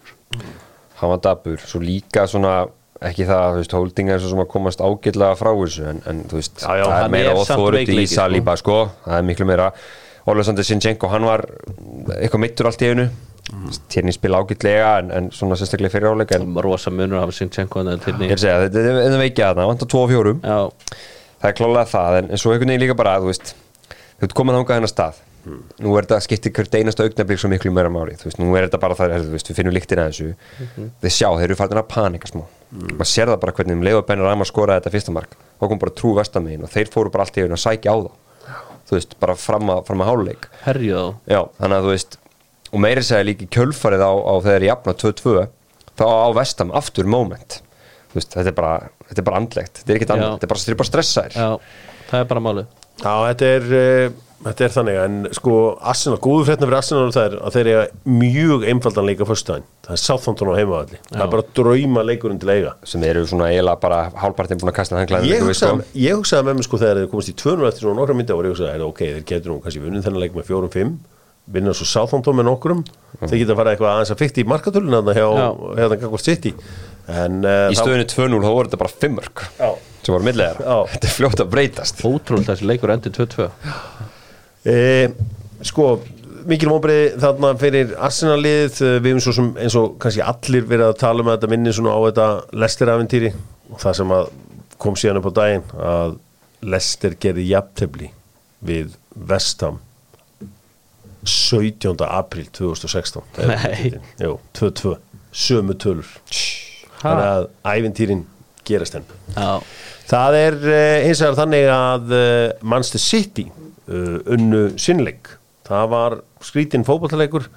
hann var dabur, svo líka svona ekki það, þú veist, holdinga er svo sem að komast ágætlega frá þessu, en, en þú veist Já, já, það er meira er og samt þóruð í sko. Saliba, sko. Það er miklu meira, Olesander Sinchenko hann var eitthvað mittur allt í einu. Mhm. térni spila ágætlega en, en svona sérstaklega fyrir áleik en rosa munur að hafa Sinchenko en til ég er að segja, þetta er þetta veikja þarna, vantar 2 og 4 Já, það er klálega það, en, svo einhvern veginn líka bara þú veist, þú ert komin þangað hennar stað. Nú er þetta skipti hvert einasta augnablík svo miklu meira máli, þú veist, nú er þetta bara það við finnum líktina að þessu. Þið sjá, þeir eru farin að panika smá maður sér það bara hvernig um leið og bennir að maður skoraði þetta fyrsta mark, þá kom bara trú vestamegin og þeir fóru bara allt í einu að sækja á þá. Þú veist, bara fram að, fram að háluleik já, þannig að þú veist og meiri segja líka í kjölfarið á, á þegar ég jafna 2-2 þá á vestam aftur moment. Veist, þetta er bara, þetta er bara andlegt. Þetta er andlegt, þetta er bara, bara stressaðir. Já, það er bara málið. Já, þetta er, uh, þetta er þannig en sko, Arsenal, góðu fréttina fyrir Arsenal það er að þeir eiga mjög einfaldan leika fyrstæðin, það er Southampton á heimavalli það er bara drauma leikurinn til að eiga. Sem eru svona eiginlega bara hálfpartin búin að kasta ég klæðin hugsaði, ég hugsaði með mér sko þegar þeir komast í 200 eftir svona nokkra myndi og ég hugsaði, er, ok, þeir getur nú kannski vunnið þennan leik með 4-5 vinna svo Southampton með nokkrum. Þeir geta að fara eitthvað aðeins að fikta í Já. hérna Gagvart City. En uh, í stöðunni 2-0 þá voru þetta bara 5 mörg Já. sem voru milliðar, Já. þetta er fljótt að breytast. Ótrúlega þessi leikur endi 2-2 E, sko, mikil móbrið þarna fyrir Arsenal-lið við hefum svo sem eins og kannski allir verið að tala um þetta minni svona á þetta Lester-aventýri og það sem að kom síðan upp á daginn að Lester gerði jafntefli við Vestham 17. april 2016 Það er Nei. titilinn. Jú, 2-2, sömu tölur þannig að æventýrin gerast henn Já, Það er uh, hins vegar þannig að uh, Manchester City uh, unnu sinnleik. Það var skrítinn fótballleikur.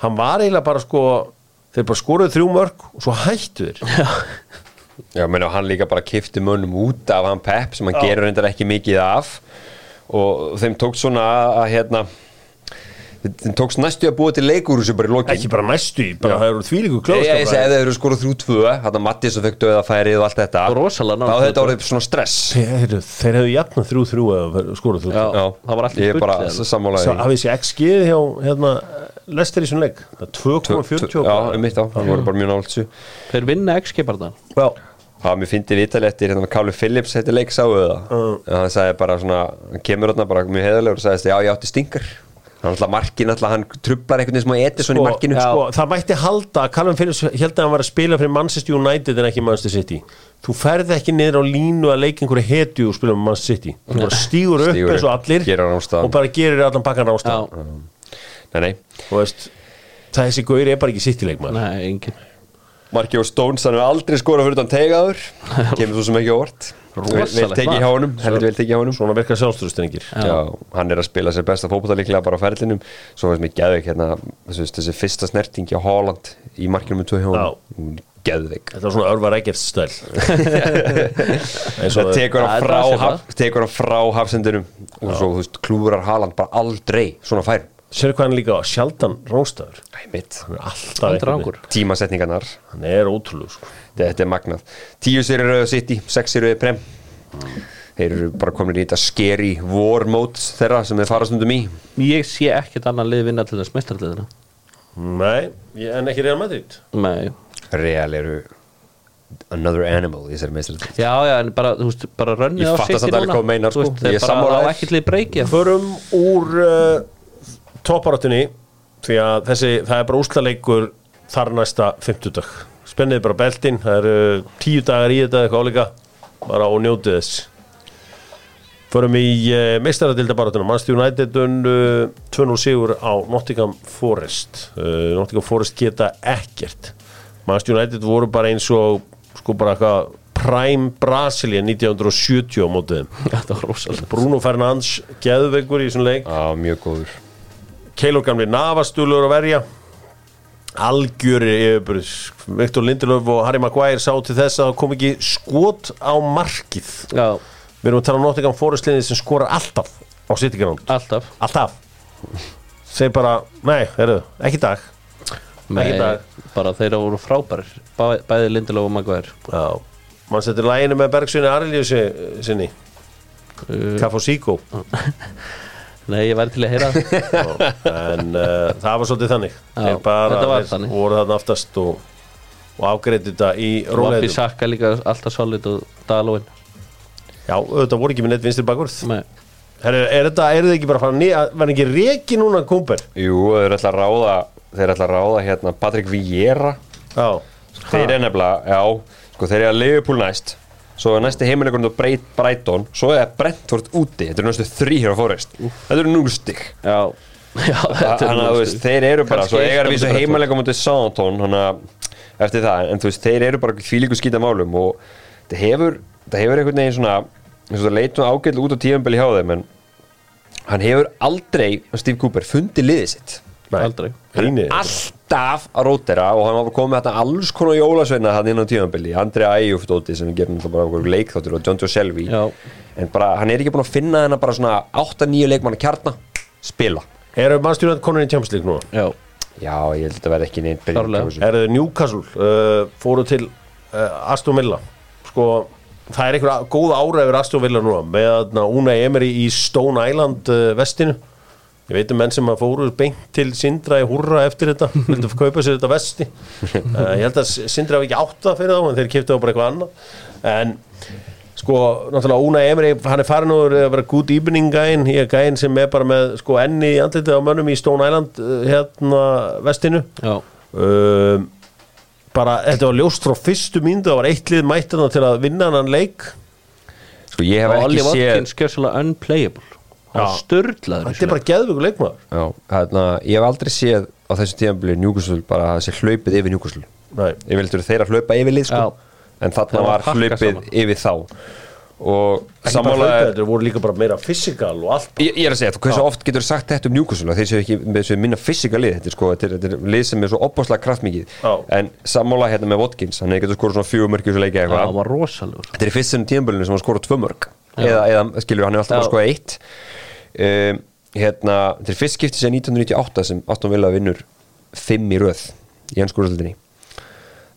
Hann var eiginlega bara sko, þeir bara skoruðu þrjú mörg og svo hættu þeir. Já, menn og hann líka bara kifti mönnum út af hann Pep sem hann Já. gerur reyndar ekki mikið af og þeim tókst svona að hérna þeim tókst næstu að búa til leikur sem bara í lokin Ekki bara næstu í, bara Já. það eru þvílíku Ég, ég segi ef klóðskap. þeir eru skoruð þrjú tvö Þetta Mattis og fekk döða færið og allt þetta Rosalega nálægt Þá hefði þetta orðið svona stress Þeir, þeir hefðu jafnað þrjú þrjú eða skoruð þrjú já, þrjú. það var allir Ég er bara bull sammálaði hafið sér XG hjá hérna, Lester í svona leik. Það er 2,40 Já, um mitt á, það voru bara mjög nált svo Þeir vinna XG-barna Já. Það mér fyndi vitali eftir hérna með Káli Phillips þetta leik sáu það Uh. Hann sagði bara svona, hann kemur hérna bara mjög heiðarlegur og sagðist já ég átti stingar Hann alltaf markin alltaf, hann trublar einhvern veginn smá Edison í markinu sko, það mætti halda að Callum Phillips held að hann var að spila fyrir Manchester United en ekki Manchester City. Þú ferð ekki niður á línu að leika einhverju hetju og spila með Manchester City. Þú bara stígur upp Stígur eins og allir og bara gerir allan bakkan Já, rástað Nei, nei, veist þessi gauri er bara ekki City leikmann nei, engin Marki og Stones hann hefur aldrei skorað fyrir þann tegaður. Kemur svo sem ekki á orð Vel Rosalegt tekið hjá honum, heldur vel tekið hjá honum. Svona virkar sjálfstöðustengir Já. hann er að spila sér besta fótbolta líklega bara á ferlinum. Svo veist mér geðveik hérna þessi, þessi fyrsta snerting hjá Holland í markinu með tvö hjá honum. Geðveik. Þetta var svona örvar ekkert og það tekur hann frá, tekur hann frá hafsendinum. Og svo klúrar Haaland bara aldrei svona fær sér hvað hann er líka sjaldan er einhvern rangur. veginn. tímasetningarnar. Hann er ótrúlega sko. þetta er magnað. Tíu sér eru City, sex sér eru Prem. Þeir eru bara komin í þetta scary war mode þeirra sem þeir fara stundum í. Ég sé ekkert annan lið vinna til þess mestarliðina nei, ég- en ekki Real Madrid. Nei. Real eru another animal í þessari meistari Já, já, en bara, þú veist, bara rönnið Ég á samt alveg núna. hvað þú meinar, Þú sko. veist, þeir Ég er bara sammála á þér. ekkert lið breykið förum úr uh, topparáttunni því að þessi, það er bara úslaleikur þar næsta 50 dag spennið bara beltin, það eru tíu dagar í þetta eitthvað álíka bara og njótið þess. Förum í uh, meistaradildabaráttuna Manchester United uh, 2-0 sigur á Nottingham Forest. Uh, Nottingham Forest geta ekkert. Manchester United voru bara eins og sko bara eitthvað Prime Brasilia 1970 á mótið Bruno Fernandes geðveikur í þessum leik. Já, mjög góður Keilor gamli Navastúlur að verja. Algjöri yfirbyrð Viktor Lindelöf og Harry Maguire sá til þess að það kom ekki skot á markið. Já, við erum að tala um Nottingham Forest liðið sem skorar alltaf á Cityground. Alltaf. Alltaf. Þeir bara, nei, heyrðu, ekki dag. Nei, Ekki dag. bara þeir eru voru frábærir. Bæ- Bæði Lindelöf og Maguire. Já, mann setur læginu með Bergsunni Arilíu sinni. Uh, Kafo Síkó Nei, ég væri til að heyra en uh, það var svolítið þannig. Já, þeir bara, þetta var þeir þannig. voru þarna aftast og og afgreiti þetta í Wappi róleitum Saka líka alltaf solid og Dalóin. Já, auðvitað voru ekki með neitt vinstri bakvörð Nei, Er, er þetta, er þið ekki bara að fara nýja Var ekki reki núna Kúmper? Jú, þeir ætla að ráða þeir ætla að ráða hérna Patrik Vieira. Já. Þeir er nefnilega, já, sko þeir eru að Liverpool næst svo er næsti heimileikurinn á Breit, Brighton. Svo er Brentford úti, þetta eru næstu þrýhjör á Forest, þetta eru núl stygg já, já þetta er þannig að þú veist, þeir eru bara, Kannski svo eitt eiga á að vísa móti Brentford. heimileikum mútið Southampton, þannig að eftir það, en þú veist, þeir eru bara fílíku skýta málum og það hefur það hefur einhvern veginn svona eins og það leitum ágætlega út á tíðanbili hjá þeim en hann hefur aldrei Steve Cooper fundið liðið sitt Aldrei. Alltaf að rótera og hann var komið þetta alls konar jólasveina hann inn á tímanbili, Andri Æjúf dóti sem gerum náttúrulega bara okkur leikþáttur og John Joe Selvi Já. en bara hann er ekki búin að finna hennar bara svona 8-9 leikmanna kjarna spila. Eru mannstjórnað konur í League núna? Já, já, ég held að þetta verði ekki þessu. Er þið Newcastle uh, fóru til uh, Aston Villa? Sko, það er einhver góð ára yfir Aston Villa núna með að Una Emery í Stone Island uh, vestinu Ég veit um menn sem að fóru beint til Sindra í húrra eftir þetta vildu kaupa sér þetta vesti. Uh, Ég held að Sindra hafi ekki átta fyrir þá en þeir kiptu á bara eitthvað annað. En sko, náttúrulega Una Emery hann er farin úr að vera good evening gæinn ég er gæinn sem er bara með sko enni í andlitið á mönnum í Stone Island uh, hérna vestinu. Já, um, bara þetta var ljóst frá fyrstu mínútu það var eitt lið mættina til að vinna hann leik. Sko ég hef ekki séð Störlaður þetta er bara geðvöku leikmaður. Já, hérna, ég hef aldrei séð á þessu tímanbili Newcastle bara að þessi hlaupið yfir Nei. ég vildur þeir að hlaupa yfir lið sko. En þarna var hlaupið saman. yfir þá. Og hlaupið, þetta voru líka bara meira fysikal og allt. Ég, ég er að segja, þú hversu oft getur sagt þetta um að þeir séu ekki með þessu minna fysika lið? Þetta er, sko, þetta er, þetta er lið sem er svo opbáslega kraftmikið. Já. en sammála hérna með Watkins hann er getur skorað svona fjögur mörg í þessu leiki Já, eitthvað. hann var rosalegur. Þetta er í fyrst sem tíðanbölinu sem hann skorað tvö mörg Já. Eða, eða skilur hann er alltaf bara skoða eitt. Um, hérna, þetta er fyrst skipti sem 1998 sem Aston Villa vinnur fimm í röð í ennskúröldinni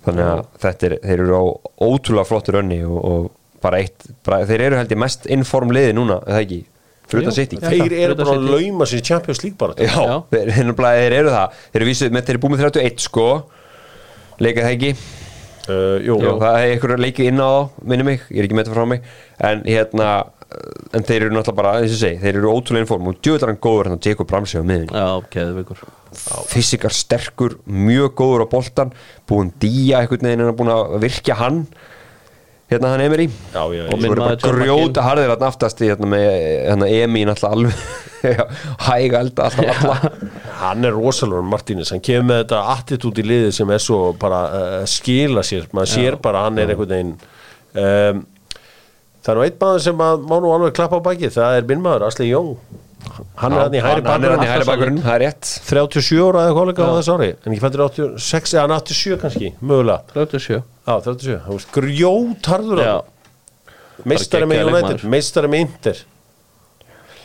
þannig að þetta er, þeir eru á ótrúlega flottur önni og, og bara eitt, bara, þeir eru held ég mest inform liði núna, eða ekki? Jú. þeir eru bara að lauma sér Champions League bara. Já, Já. Þeir, þeir, þeir, eru það. Þeir eru, vísu, með, þeir eru búið með 31 sko. Leikað það ekki uh, jú, Jú, Það er einhver leikið inn á þá, minni mig Ég er ekki með þetta frá mig. En hérna, en þeir eru náttúrulega bara eins og segi, Þeir eru ótrúlega inform og djöðlar hann góður hérna Jacob Ramsey á miðin Já, geðveikur. Fysikar sterkur, mjög góður á boltan Búin dýja einhvern veginn en búin að virkja hann Hérna hann Emery. Já, já. Og minn svo eru bara grjóta harðir hérna aftast í hérna með hérna Emi náttúrulega alveg. Já, Hæga elda alltaf alla. Hann er rosalur Martínez, hann kemur með þetta attitút í liði sem er svo bara uh, skila sér, maður sér bara að hann er einhvern veginn um, það er nú einn maður sem að má nú alveg klappa á baki, það er minn maður Asli Jóng hann er hann í hæri bakgrunn það er rétt. 37 ára eða kollega á þess ári en ekki fættur 86 eða hann 87 kannski mögulega, 37 já 37 það veist grjótarður meistari með United, meistari með Inter.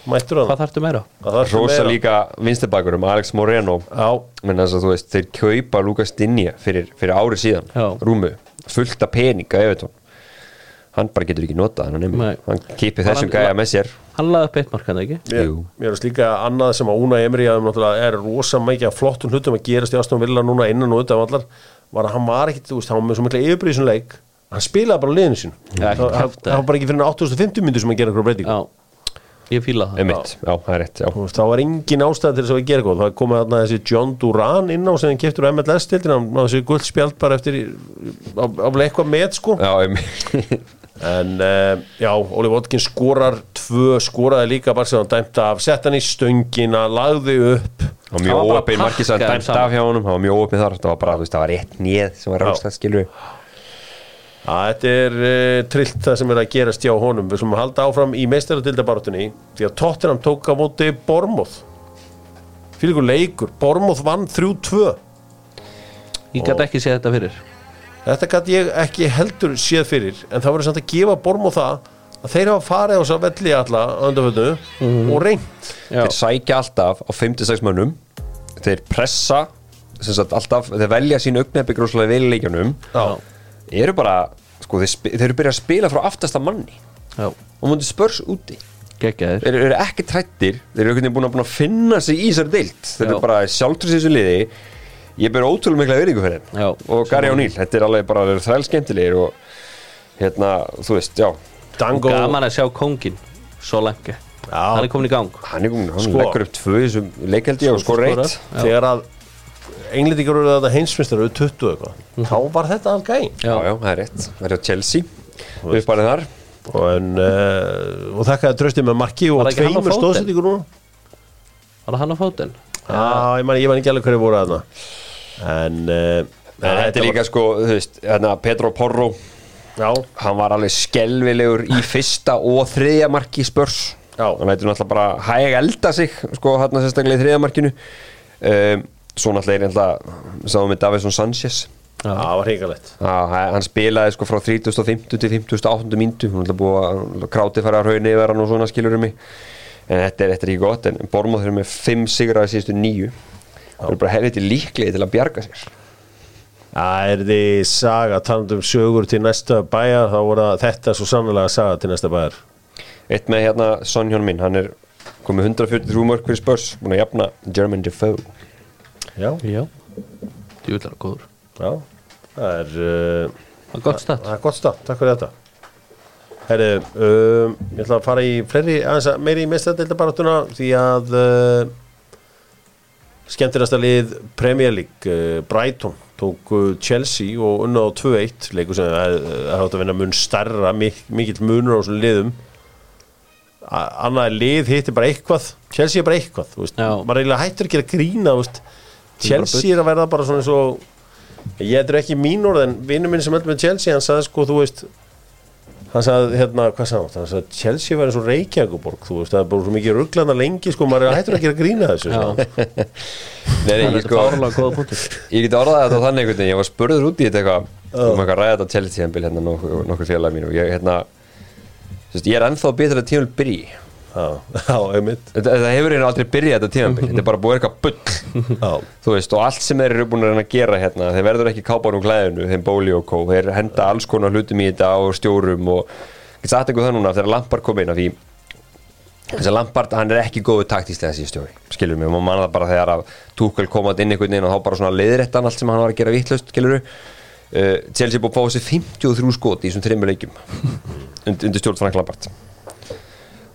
Mættur hann. Hvað þarftu meira? Rosa líka vinstibakurum, Alex Moreno. Þess að þú veist, þeir kaupa Lukas Dinja fyrir, fyrir ári síðan, Já. rúmu fullt af peninga hann bara getur ekki notað hann, Nei. hann kipir Var þessum hann- gæja með sér. Hann laði upp eitt mark hann ekki? Mér, mér er líka annað sem að að náttúrulega er rosa mikið af flottum hlutum að gerast í Aston Villa núna innan og utan allar var að hann var ekkit, þú veist, hann var með svo mikla yfirbríðisum leik. Hann spilaði bara á liðinu sín Ja, það var bara ekki fyrir 8050 myndir sem að gera einhverju breytingu Já, ég fíla það. Einmitt, já, það er rétt, já. Þú veist, það var engin ástæð til þess að gera eitthvað. Það komið þarna þessi John Duran inn á sem hann keftur á MLS til hann náði þessi guld spjald bara eftir á, á eitthvað með sko. Já, En uh, já, Óli Watkins skorar tvö, skoraði líka bara sem hann dæmt af, sett hann í stöngina lagði upp. Það mjög var bara óopið margir sem pakkaði dæmt saman. af hjá honum, það var mjög óopið þar. Það var bara, þú veist, það var rétt nýð sem var Já. ráðstæð, skilur við Já, þetta er uh, trillt það sem er að gerast hjá honum. Við slumum halda áfram í meistaratildabartunni því að Tottenham tók á móti Bormoth fyrir ykkur leikur. Bormoth vann 3-2 Ég gæti ekki séð þetta fyrir þetta gæti ég ekki heldur séð fyrir en það verður samt að gefa Bormoth það að þeir hafa farið á þess að velli alla á undanfötnu og reynt. Já, Þeir sækja alltaf á 5-6 mönnum. Þeir pressa sem sagt, alltaf, þeir velja sín augnabbi gróslega vel í leikjanum eru bara, sko, þeir, þeir eru byrjað að spila frá aftasta manni. Já, og mútið spörs úti. Geggjaðir. Þeir eru ekki trættir. Þeir eru veginn búin að, finna sig í þessari deilt þeir eru bara sjálftrús í þessu liði ég ber ótrúlega mikla auðringu fyrir henn Já. og Gary O'Neill, þetta er alveg bara þræl skemmtilegir og hérna, þú veist, já. Dango Gaman að sjá kóngin Svo lengi Hann er komin í gang. Hann, er, komin- hann Sko. leggur upp tvö í þessum leikaldi og skor reitt Já. Þegar að Englendingar eru þetta heimsmyndstar eru 20 eitthvað Þá var þetta alveg gæn já, já, það er rétt, það er á Chelsea. Upparið þar. Og, en, uh, og þakkaði tröstið með marki og tveimur fótinn? stóðsendingur núna. Var það hann á fótinn? Já, ég man, ég man ekki alveg hverju voru þarna En uh, en þetta er líka sko, þú veist, hérna Pedro Porro Já, hann var alveg skelvilegur í fyrsta og þriðja marki spörs Já. hann lætur náttúrulega bara hæg elda sig sko hérna sérstaklega í þriðja markinu. Um, svo náttúrulega er náttúrulega sáum við Davison Sanchez. Það var hreikalegt Já, hann spilaði sko frá 30.50 til 50.800 myndu hún er búið að kráti fara að raunni yfir hann og svona skilur um mig. En þetta er, þetta er ekki gott en Bormóð eru með 5 sigraði síðustu nýju það er bara helviti líklegi til að bjarga sér. Það er því saga talandi um sögur til næsta bæjar þá voru þetta svo sannlega saga til næsta bæjar. Eitt með hérna Son Hjón minn, hann er komið 143 mörg fyrir spörs búin að jafna German Defoe. Já, Já. Djúvillar góður. Já Það er, uh, Það er gott stætt það er gott stað, takk fyrir þetta. Herri, um, ég ætla að fara í fleiri, aðeins að meiri í mestadildabaratuna því að uh, skemmtilegasta lið Premier League, uh, Brighton tók uh, Chelsea og unna á 2-1 leikur sem er, er hægt að vinna mun starra, mik mikill munur á þessum liðum. Annað lið hittir bara eitthvað. Chelsea er bara eitthvað, maður eiginlega hættur ekki að grína, veist. Chelsea er að verða bara svona eins og ég er ekki mín orð en vinnu minn sem öll með Chelsea, hann sagði sko, þú veist hann sagði, hérna, hvað sagði hann? Hann sagði, Chelsea var eins og Reykjavíkuborg þú veist, það er bara svo mikið rugglana lengi sko, maður er hættur ekki að grína þessu sko. Nei, ég, er sko, ég get orðað þetta á þannig einhvern veginn ég var spurður út í þetta eitthvað um eitthvað að ræða þetta Chelsea-tíðanbíl hérna nokkur, félag mín og ég hérna ég er ennþá betur að tíðanbíl byrji já, einmitt. Þetta hefur hérna aldrei byrjað þetta tíðanbíl þetta er bara búið eitthvað bull. Þú veist, og allt sem þeir eru búin að reyna að gera hérna þeir verður ekki kápan úr klæðinu, þeim bóli og kó. Þeir henda alls konar hlutum í þetta og stjórum og ég sagt eitthvað það núna þegar Lampard kom inn af því þess að Lampard, hann er ekki góðu taktíslega þessi stjóri, skilur mig, maður manna það bara þegar að Tuchel kom að inn einhvern veginn og þá bara svona leiðréttan allt sem hann var að gera vittlust, skilur uh, Chelsea búið að fá þessi 53 skot í þessum þreymur leikjum und, undir stjórn Frank Lampard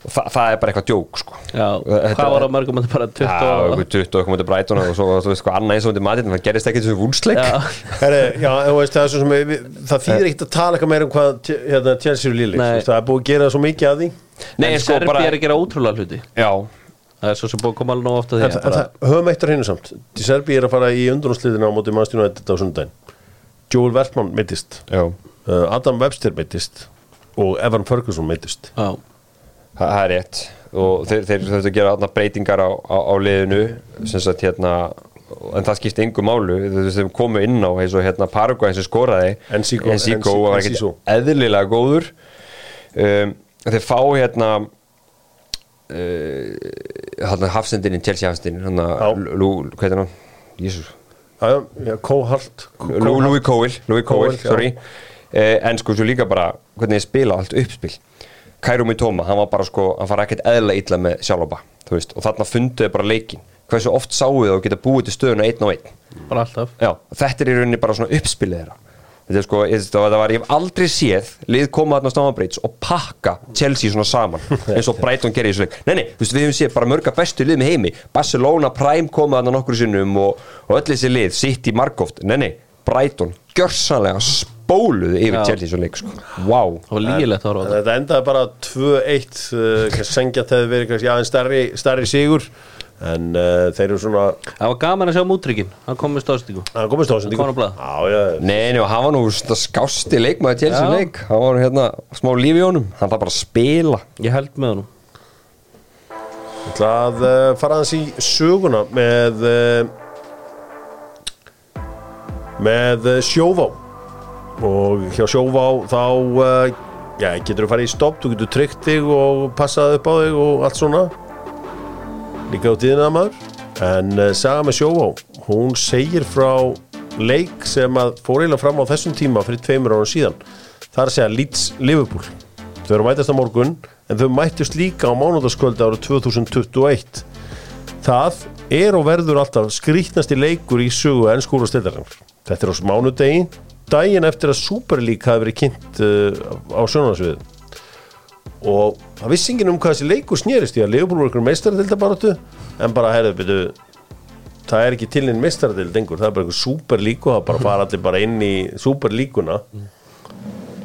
og þa það er bara eitthvað djók sko. Hvað var á mörgum Þetta er bara 20 Já, eitthvað 20 og komið til Brighton og svo þú veist hvað annað eins og undir matinn það gerist ekki þessu vúnsleik Já, þú veist, það er svo sem við, það þýðir ekkert að tala eitthvað meira um hvað hérna, Chelsea er lílik, Nei. það er búið að gera svo mikið að því. Nei, en sko Serbi bara er að gera ótrúlega hluti. Já, Það er svo sem búið að koma alveg nóg ofta því en, að en, bara, það, höfum eitt á hreinu samt. Serbi er að fara í undrúnsliðina á móti mannstjónu uh, Adam Webster meittist og Evan Ferguson meittist Já, Það er rétt. Og þeir, þeir þurftu að gera breytingar á, á, á liðinu sagt hérna en það skipti yngu málu þeir komu inn á eins og hérna Paraguay sem skoraði Enciso- Enciso var ekkert eðlilega góður. Um, þeir fá hérna uh, hérna hafsendininn, Chelsea hafsendininn hérna, hvað heitir hann? Kóhalt Lou- Louis sorry. Eh, en sko svo líka bara hvernig þið spila allt uppspil Kairu Mitoma, hann var bara sko hann fara ekkert eðla illa með sjálfaba þú veist, og þarna funduðu bara leikin hversu oft sáu þau að geta búið til stöðuna einn og einn? Bara alltaf. Já, þetta er í rauninni bara svona uppspilið þeirra. Þetta er sko, það var, ég hef aldrei séð lið koma þarna á Stamford og pakka Chelsea svona saman eins og Brighton gerir í þessu leik. Nei, nei, þú veist, við hefum séð bara mörga bestu lið með heimi. Barcelona Prime koma þarna nokkur sinnum og, og öll þessi lið, City, Markoft nei, nei, Brighton, gjörsanlega spóluðu yfir. Chelsea þessu leik sko. wow, Það var þetta endaði bara 2-1 uh, Sengjant hefði verið kannski aðeins stærri, stærri sigur. En uh, þeir eru svona Það var gaman að sjá mútryggin Hann kom með stóðstíku Það komist á þessum Kom á blað. Já, já, nei, nei, og hann var nú skásti leikmaður Chelsea Já. leik, hann var hérna smá lífi í honum, hann þarf bara að spila. Ég held með honum. Ég ætla að uh, fara aðeins í söguna með uh, með sjóvá og hjá sjóvá þá uh, já, getur þú farið í stopp þú getur tryggt þig og passað upp á þig og allt svona. Líka á tíðina maður. En uh, saga með sjóvá hún segir frá leik sem að fór eiginlega fram á þessum tíma fyrir tveimur árum síðan. Það er að segja Leeds Liverpool. Þau eru mætast á morgun en þau mættust líka á mánudagskvöldi árið 2021 Það er og verður alltaf skrýtnasti leikur í sögu enn skóla stildarinnar. Þetta er á mánudegi, daginn eftir að Super League hafi verið kynnt uh, á sjónarsviðið. Og það vissi enginn um hvað þessi leikur snerist í að Leopold voru ykkur meistaradeildabaratu en bara, herðu, byrju, það er ekki til einn meistaradeild engur, það er bara ykkur Super League og það bara fara allir bara inn í Super League-una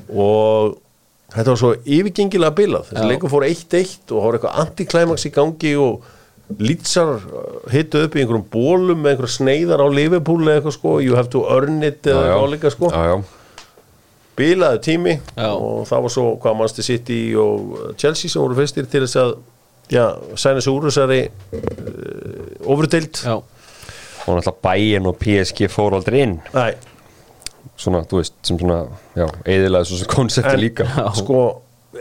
og þetta var svo yfirgengilega bilað þessi Já. leikur fór 1-1 og það var eitthvað antiklæmaks í gangi og lýtsar hittu upp í einhverjum bólum með einhverja sneiðar á Liverpool eða eitthvað sko, you have to earn it eða eitthvað álíka sko, já, já. bilaði tími Já. og það var svo hvað Manchester City og Chelsea sem voru fyrstir til þess að já, sæna sig úr þessari uh, ofurdild Já, og náttúrulega bæinn og PSG fór aldrei inn. Nei, svona, þú veist, sem svona, já, eðilega svo sem konsepti En- líka. sko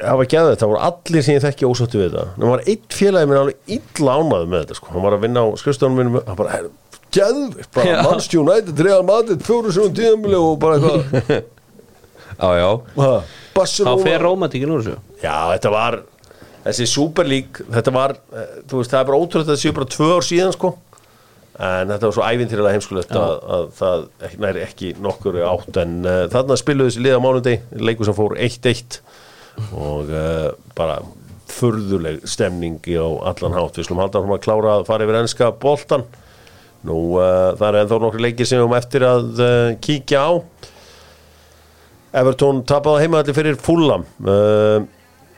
það var geðið þetta, það voru allir sem ég þekki ósáttu við þetta. Það var einn félagi minn alveg illa ánæðu með þetta sko, hann var að vinna á skrifstofunum minnum hann bara, "Herra, geðvikt, bara. Manchester United, Real Madrid, fjóru sem tíðanbili og bara eitthvað. Já, já, ha, þá fer rómatíkin úr þessu. Já, þetta var, þessi Super League þetta var, eh, þú veist, það er bara ótrúlega þetta séu bara tvö ár síðan sko. En þetta var svo ævintýrlega heimskulegt að, að það ekki- nær ekki nokkur átt en uh, þarna spiluðu þessi lið á mánudegi leikur sem fór 1-1 og uh, bara furðuleg stemning á allan hátt. Við slum halda hann að klára að fara yfir enska boltan nú uh, það er ennþá nokkri leikir sem við um eftir að uh, kíkja á. Evertón tapaði heimaðalli fyrir Fulham. Uh,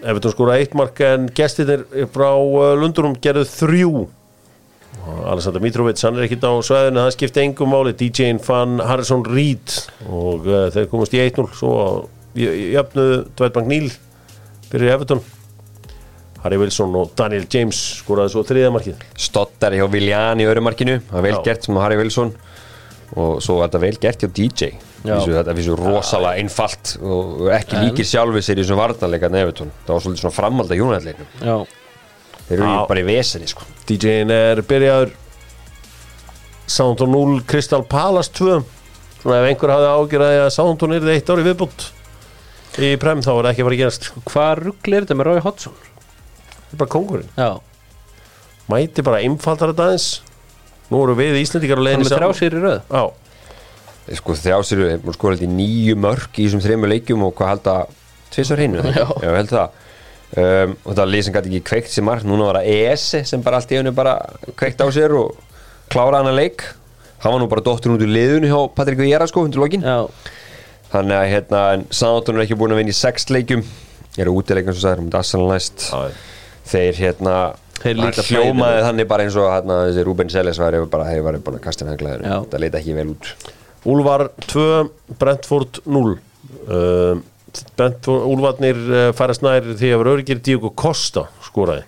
Evertón skóra eitt mark en gestirnir frá Lundurum gerðu þrjú. Alessandr Mitrovic, hann er ekkit á sveðinu það skipti engum máli, DJ-in fann Harrison Reed. Og uh, þeir komast í 1-0 svo jöfnuðu Dwight McNeil fyrir Evertón Harry Wilson og Daniel James skoraði svo þriðamarkið Stottar hjá Viljan í örumarkinu það var vel gert sem Harry Wilson. Og svo var þetta vel gert hjá DJ. Vísu, þetta finnst svo rosalega einfalt og ekki En- líkir sjálfi sér í þessum varnarleika nefetun, það var svolítið svona framald að Jónætleiknum, Já, þeir eru bara í vesinni sko. DJ-in er byrjaður. Soundon 0, Crystal Palace 2 svona ef einhver hafði ágjörði að Soundon er eitt ári viðbútt í prem þá er það ekki að fara að gerast. Hvað ruggli er þetta með Rói Hodgson? það er bara kongurinn Já, mæti bara einfaldar þetta aðeins. Nú eru við Íslendingar á hann leiðinni með þrjá sér í röð. Já, sko þrjásir, sko held í nýju mörg í þessum þreymur leikjum og hvað held að tvisar hreinu, Já. já held það. Um, og það lið sem gæti ekki kveikt sér margt núna var það ES sem bara allt í hennu bara kveikt á sér og klára hana leik. Hann var nú bara dóttur út úr liðinu hjá Patrik Viera sko undir lokin. Já, þannig að hérna, en Southampton er ekki búin að vinna í sex leikjum. Eru útileikum svo sagður um já, þeir hérna Þeir líta það hljómaði þannig bara eins og hérna, þessi Ruben Seles var bara, hefur bara búin að kasta henni það leita ekki vel út. Úlfar 2, Brentford 0 uh, Brentford, Úlfarnir uh, færast nær því að vera öryggir Diogo Costa skoraði.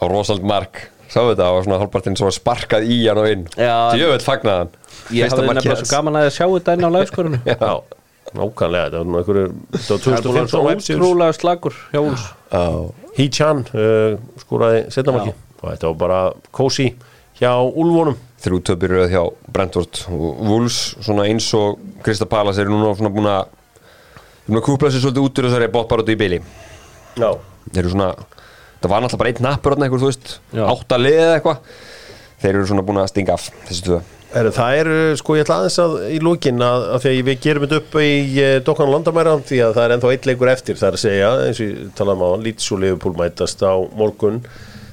Á Rosald Mark. Sáðu þetta og svona hálfpartinn svo sparkað í hann og inn. Já. Djöfut fagnaðan. Ég hafði nefnilega svo gaman að sjá þetta inn á lagskorinu Já, nákvæmlega þetta var nú einhverju þetta var Það var 2015 webseries. ótrúlega slagur hjá Úls Hee-chan uh, skoraði setnamarki og þetta var bara kósi hjá Úlfunum. Þrjú röð hjá Brentford. Og Wolves svona eins og Krista Palas eru núna svona búin að búin að kúpla sér svolítið út úr þessari bóttbaróttu í bili. Já, þeir eru svona það var náttúrulega bara einn nappur þarna eitthvað, þeir eru svona búin að stinga af þessi tvö Heru, það er uh, sko ég ætla aðeins að í lókin að, að því að við gerum þetta upp í uh, Dokkan Landamæra því að það er ennþá eitt leikur eftir það er að segja, eins og ég talaðum á Leeds og Liverpool mætast á morgun.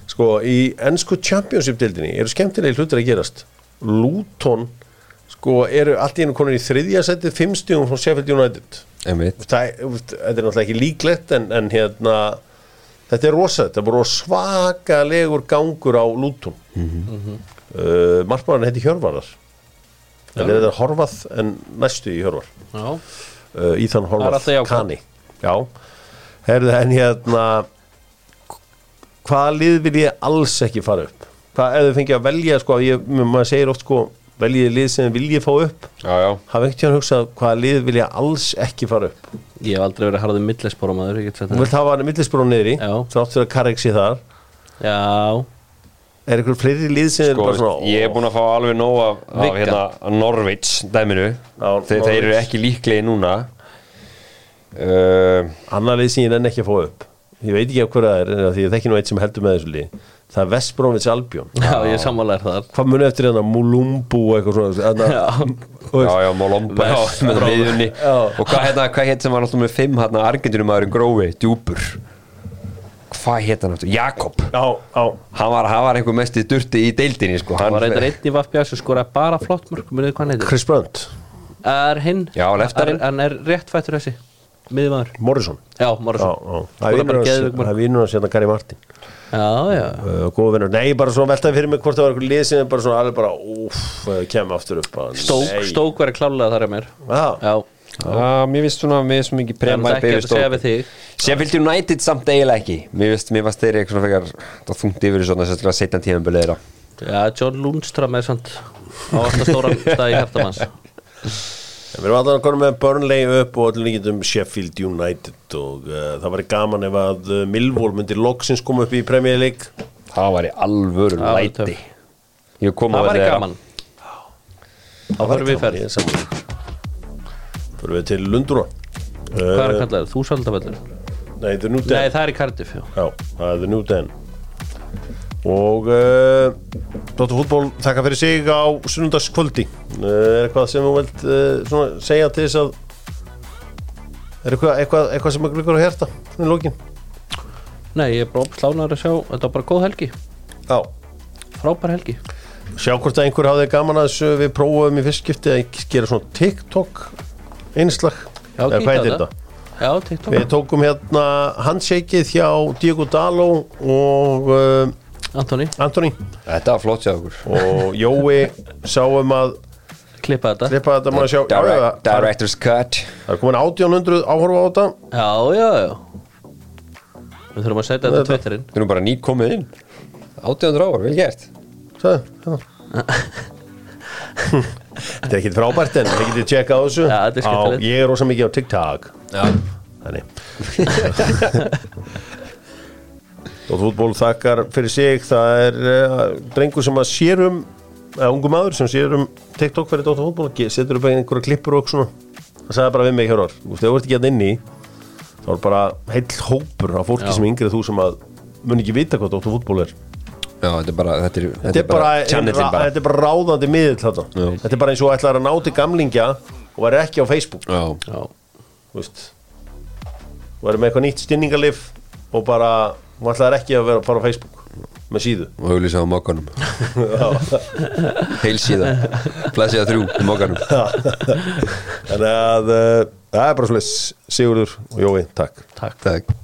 Sko í ennsku Championship-dildinni eru skemmtilegi hlutir að gerast. Luton sko eru allt í einu konur í þriðja setið fimm stjúum frá Sheffield United. Einmitt. það, er- þetta er náttúrulega ekki líklegt en, en hérna þetta er rosa, þetta er bara svakalegur gangur á Luton uh, markmaðurinn heiti Hjörvarar en þetta er Horvað en næstu í Hjörvar? Uh, Það alltaf Horvað jákvætt. Kani. Já, herðu en hérna hvaða lið vil ég alls ekki fara upp? Hvað ef þið fengið að velja sko, ég, maður segir oft sko veljið lið sem þið viljið fá upp. Hafa ekkert hérna hugsað hvaða lið vil ég alls ekki fara upp? Ég hef aldrei verið harðið ég sagt þú það. vilt hafa millisbrónu niðri Já. þrátt fyrir að Karek sé þar. Já, er einhver fleiri lið sem er sko, bara svona ég er búin að fá alveg nóg af, af hérna, Norvits dæminu. Já, Þe, þeir eru ekki líklegi núna. Uh, annar lið sem ég nenni ekki að fá upp. Ég veit ekki af hverju það er því ég þekki nú eitt sem heldur með þessu lið það er Vestbrónvits Albjón Já, ég sammála er það hvað muni eftir hérna Mulumbu og eitthvað svona hérna, veist, Já, já, Molomba, já, með Já. Og hvað hérna, hvað heit sem var alltaf með fimm hérna Argentinumæðurinn grófi, djúpur Hvað heit hann aftur? Jakob. Hann var, hann var einhver mest í durti í deildinni sko. Hann, var eitthvað einn í Vafbjörn sem skoraði bara flott mörg Munið hvað hann heitir? Chris Brunt, Er hinn. Er- Hann er réttfættur þessi Miðmaður Morrison. Já, Morrison. Já, það er er vinnur hans hérna Gary Martin. Já, já. Uh, góða vinnur, nei bara svona veltaði fyrir mig hvort það var eitthvað lið sem er bara svona alveg bara úff, kemur aftur upp Stók, stók verið klálega þar er mér. Já. Já mér finnst svona, mér finnst svo mikið Það er premæp ekki að segja við þig. Sheffield United samt eiginlega ekki. Mér finnst, mér finnst þeir eitthvað svona fekar Það þungt yfir í svona sérstaklega setjan tíðanbölu þeirra. Já, John Lundström er sant á alltaf stóran stað í hjartamanns En Við erum allan að koma með Burnley upp og allir líkjum Sheffield United og uh, það væri gaman ef að uh, Millwall myndi loksins koma upp í Premier League. Það var í alvöru Það var læti. kom á Það var gaman. Þá fyrir við er til Lundúra Hvað er að uh, kalla það? Þúsaldavöllur? Nei, The New Nei, Den það er í Cardiff, já. Já, það er New Den Og uh, Dóttur fútból þakka fyrir sig á sunnundagskvöldi uh, Er eitthvað sem þú vilt uh, svona, segja til þess að Er eitthvað, eitthvað, eitthvað sem glukkur að hérta í lókin? Nei, ég er bara opslánar að sjá Þetta var bara góð helgi. Já. Frábær helgi. Sjá hvort að einhver hafði gaman að þessu við prófum í fyrstskipti að gera svona TikTok einslag. Já, kíkja á? Já, TikTok. Við tókum hérna handshakeið hjá Diego Dalo og uh, Antoni, Antoni Þetta var flott sér okkur. Og Jói sáum að klippa þetta. Klippa þetta sjá? Já, já, Direct, það, er- Director's cut. Það er komin 1800 áhorfa á þetta. Já, já, já. Við þurfum að setja þetta á Twitterinn. Við erum bara ný komið inn 800 ára, vel gert. Sæðu, hérna. Þetta er ekkit frábært en við getum tjekka á þessu. Já, þetta er skemmtilegt. Á- Ég er rosa mikið á TikTok. Já. Þannig. Og fútból þakkar fyrir sig. Það er uh, drengur sem að sérum eða ungu maður sem sérum TikTok fyrir Dóttar fútból og setur upp einhverja klippur og svona. Það sagði bara við mig hér Þú veist, ef þú ert ekki að inni þá er bara heill hópur af fólki Já. sem er yngri en þú sem að mun ekki vita hvað Dóttar fútból er Já, þetta er bara Þetta er, Þetta er bara, channelin ra- bara. þetta er bara ráðandi miðill þetta. Þetta er bara eins og ætlar að ná til gamlingja og væri ekki á Facebook. Já, Já, þú veist og verður með eitthvað nýtt stinningalif og bara, hún ætlaði ekki að vera að fara á Facebook með síðu. Og auðlýsa á mokkanum. Heil síða. Plasiða þrjú mokkanum. Þannig að uh, það er bara svolítið Sigurður og Jói, takk. Takk. Takk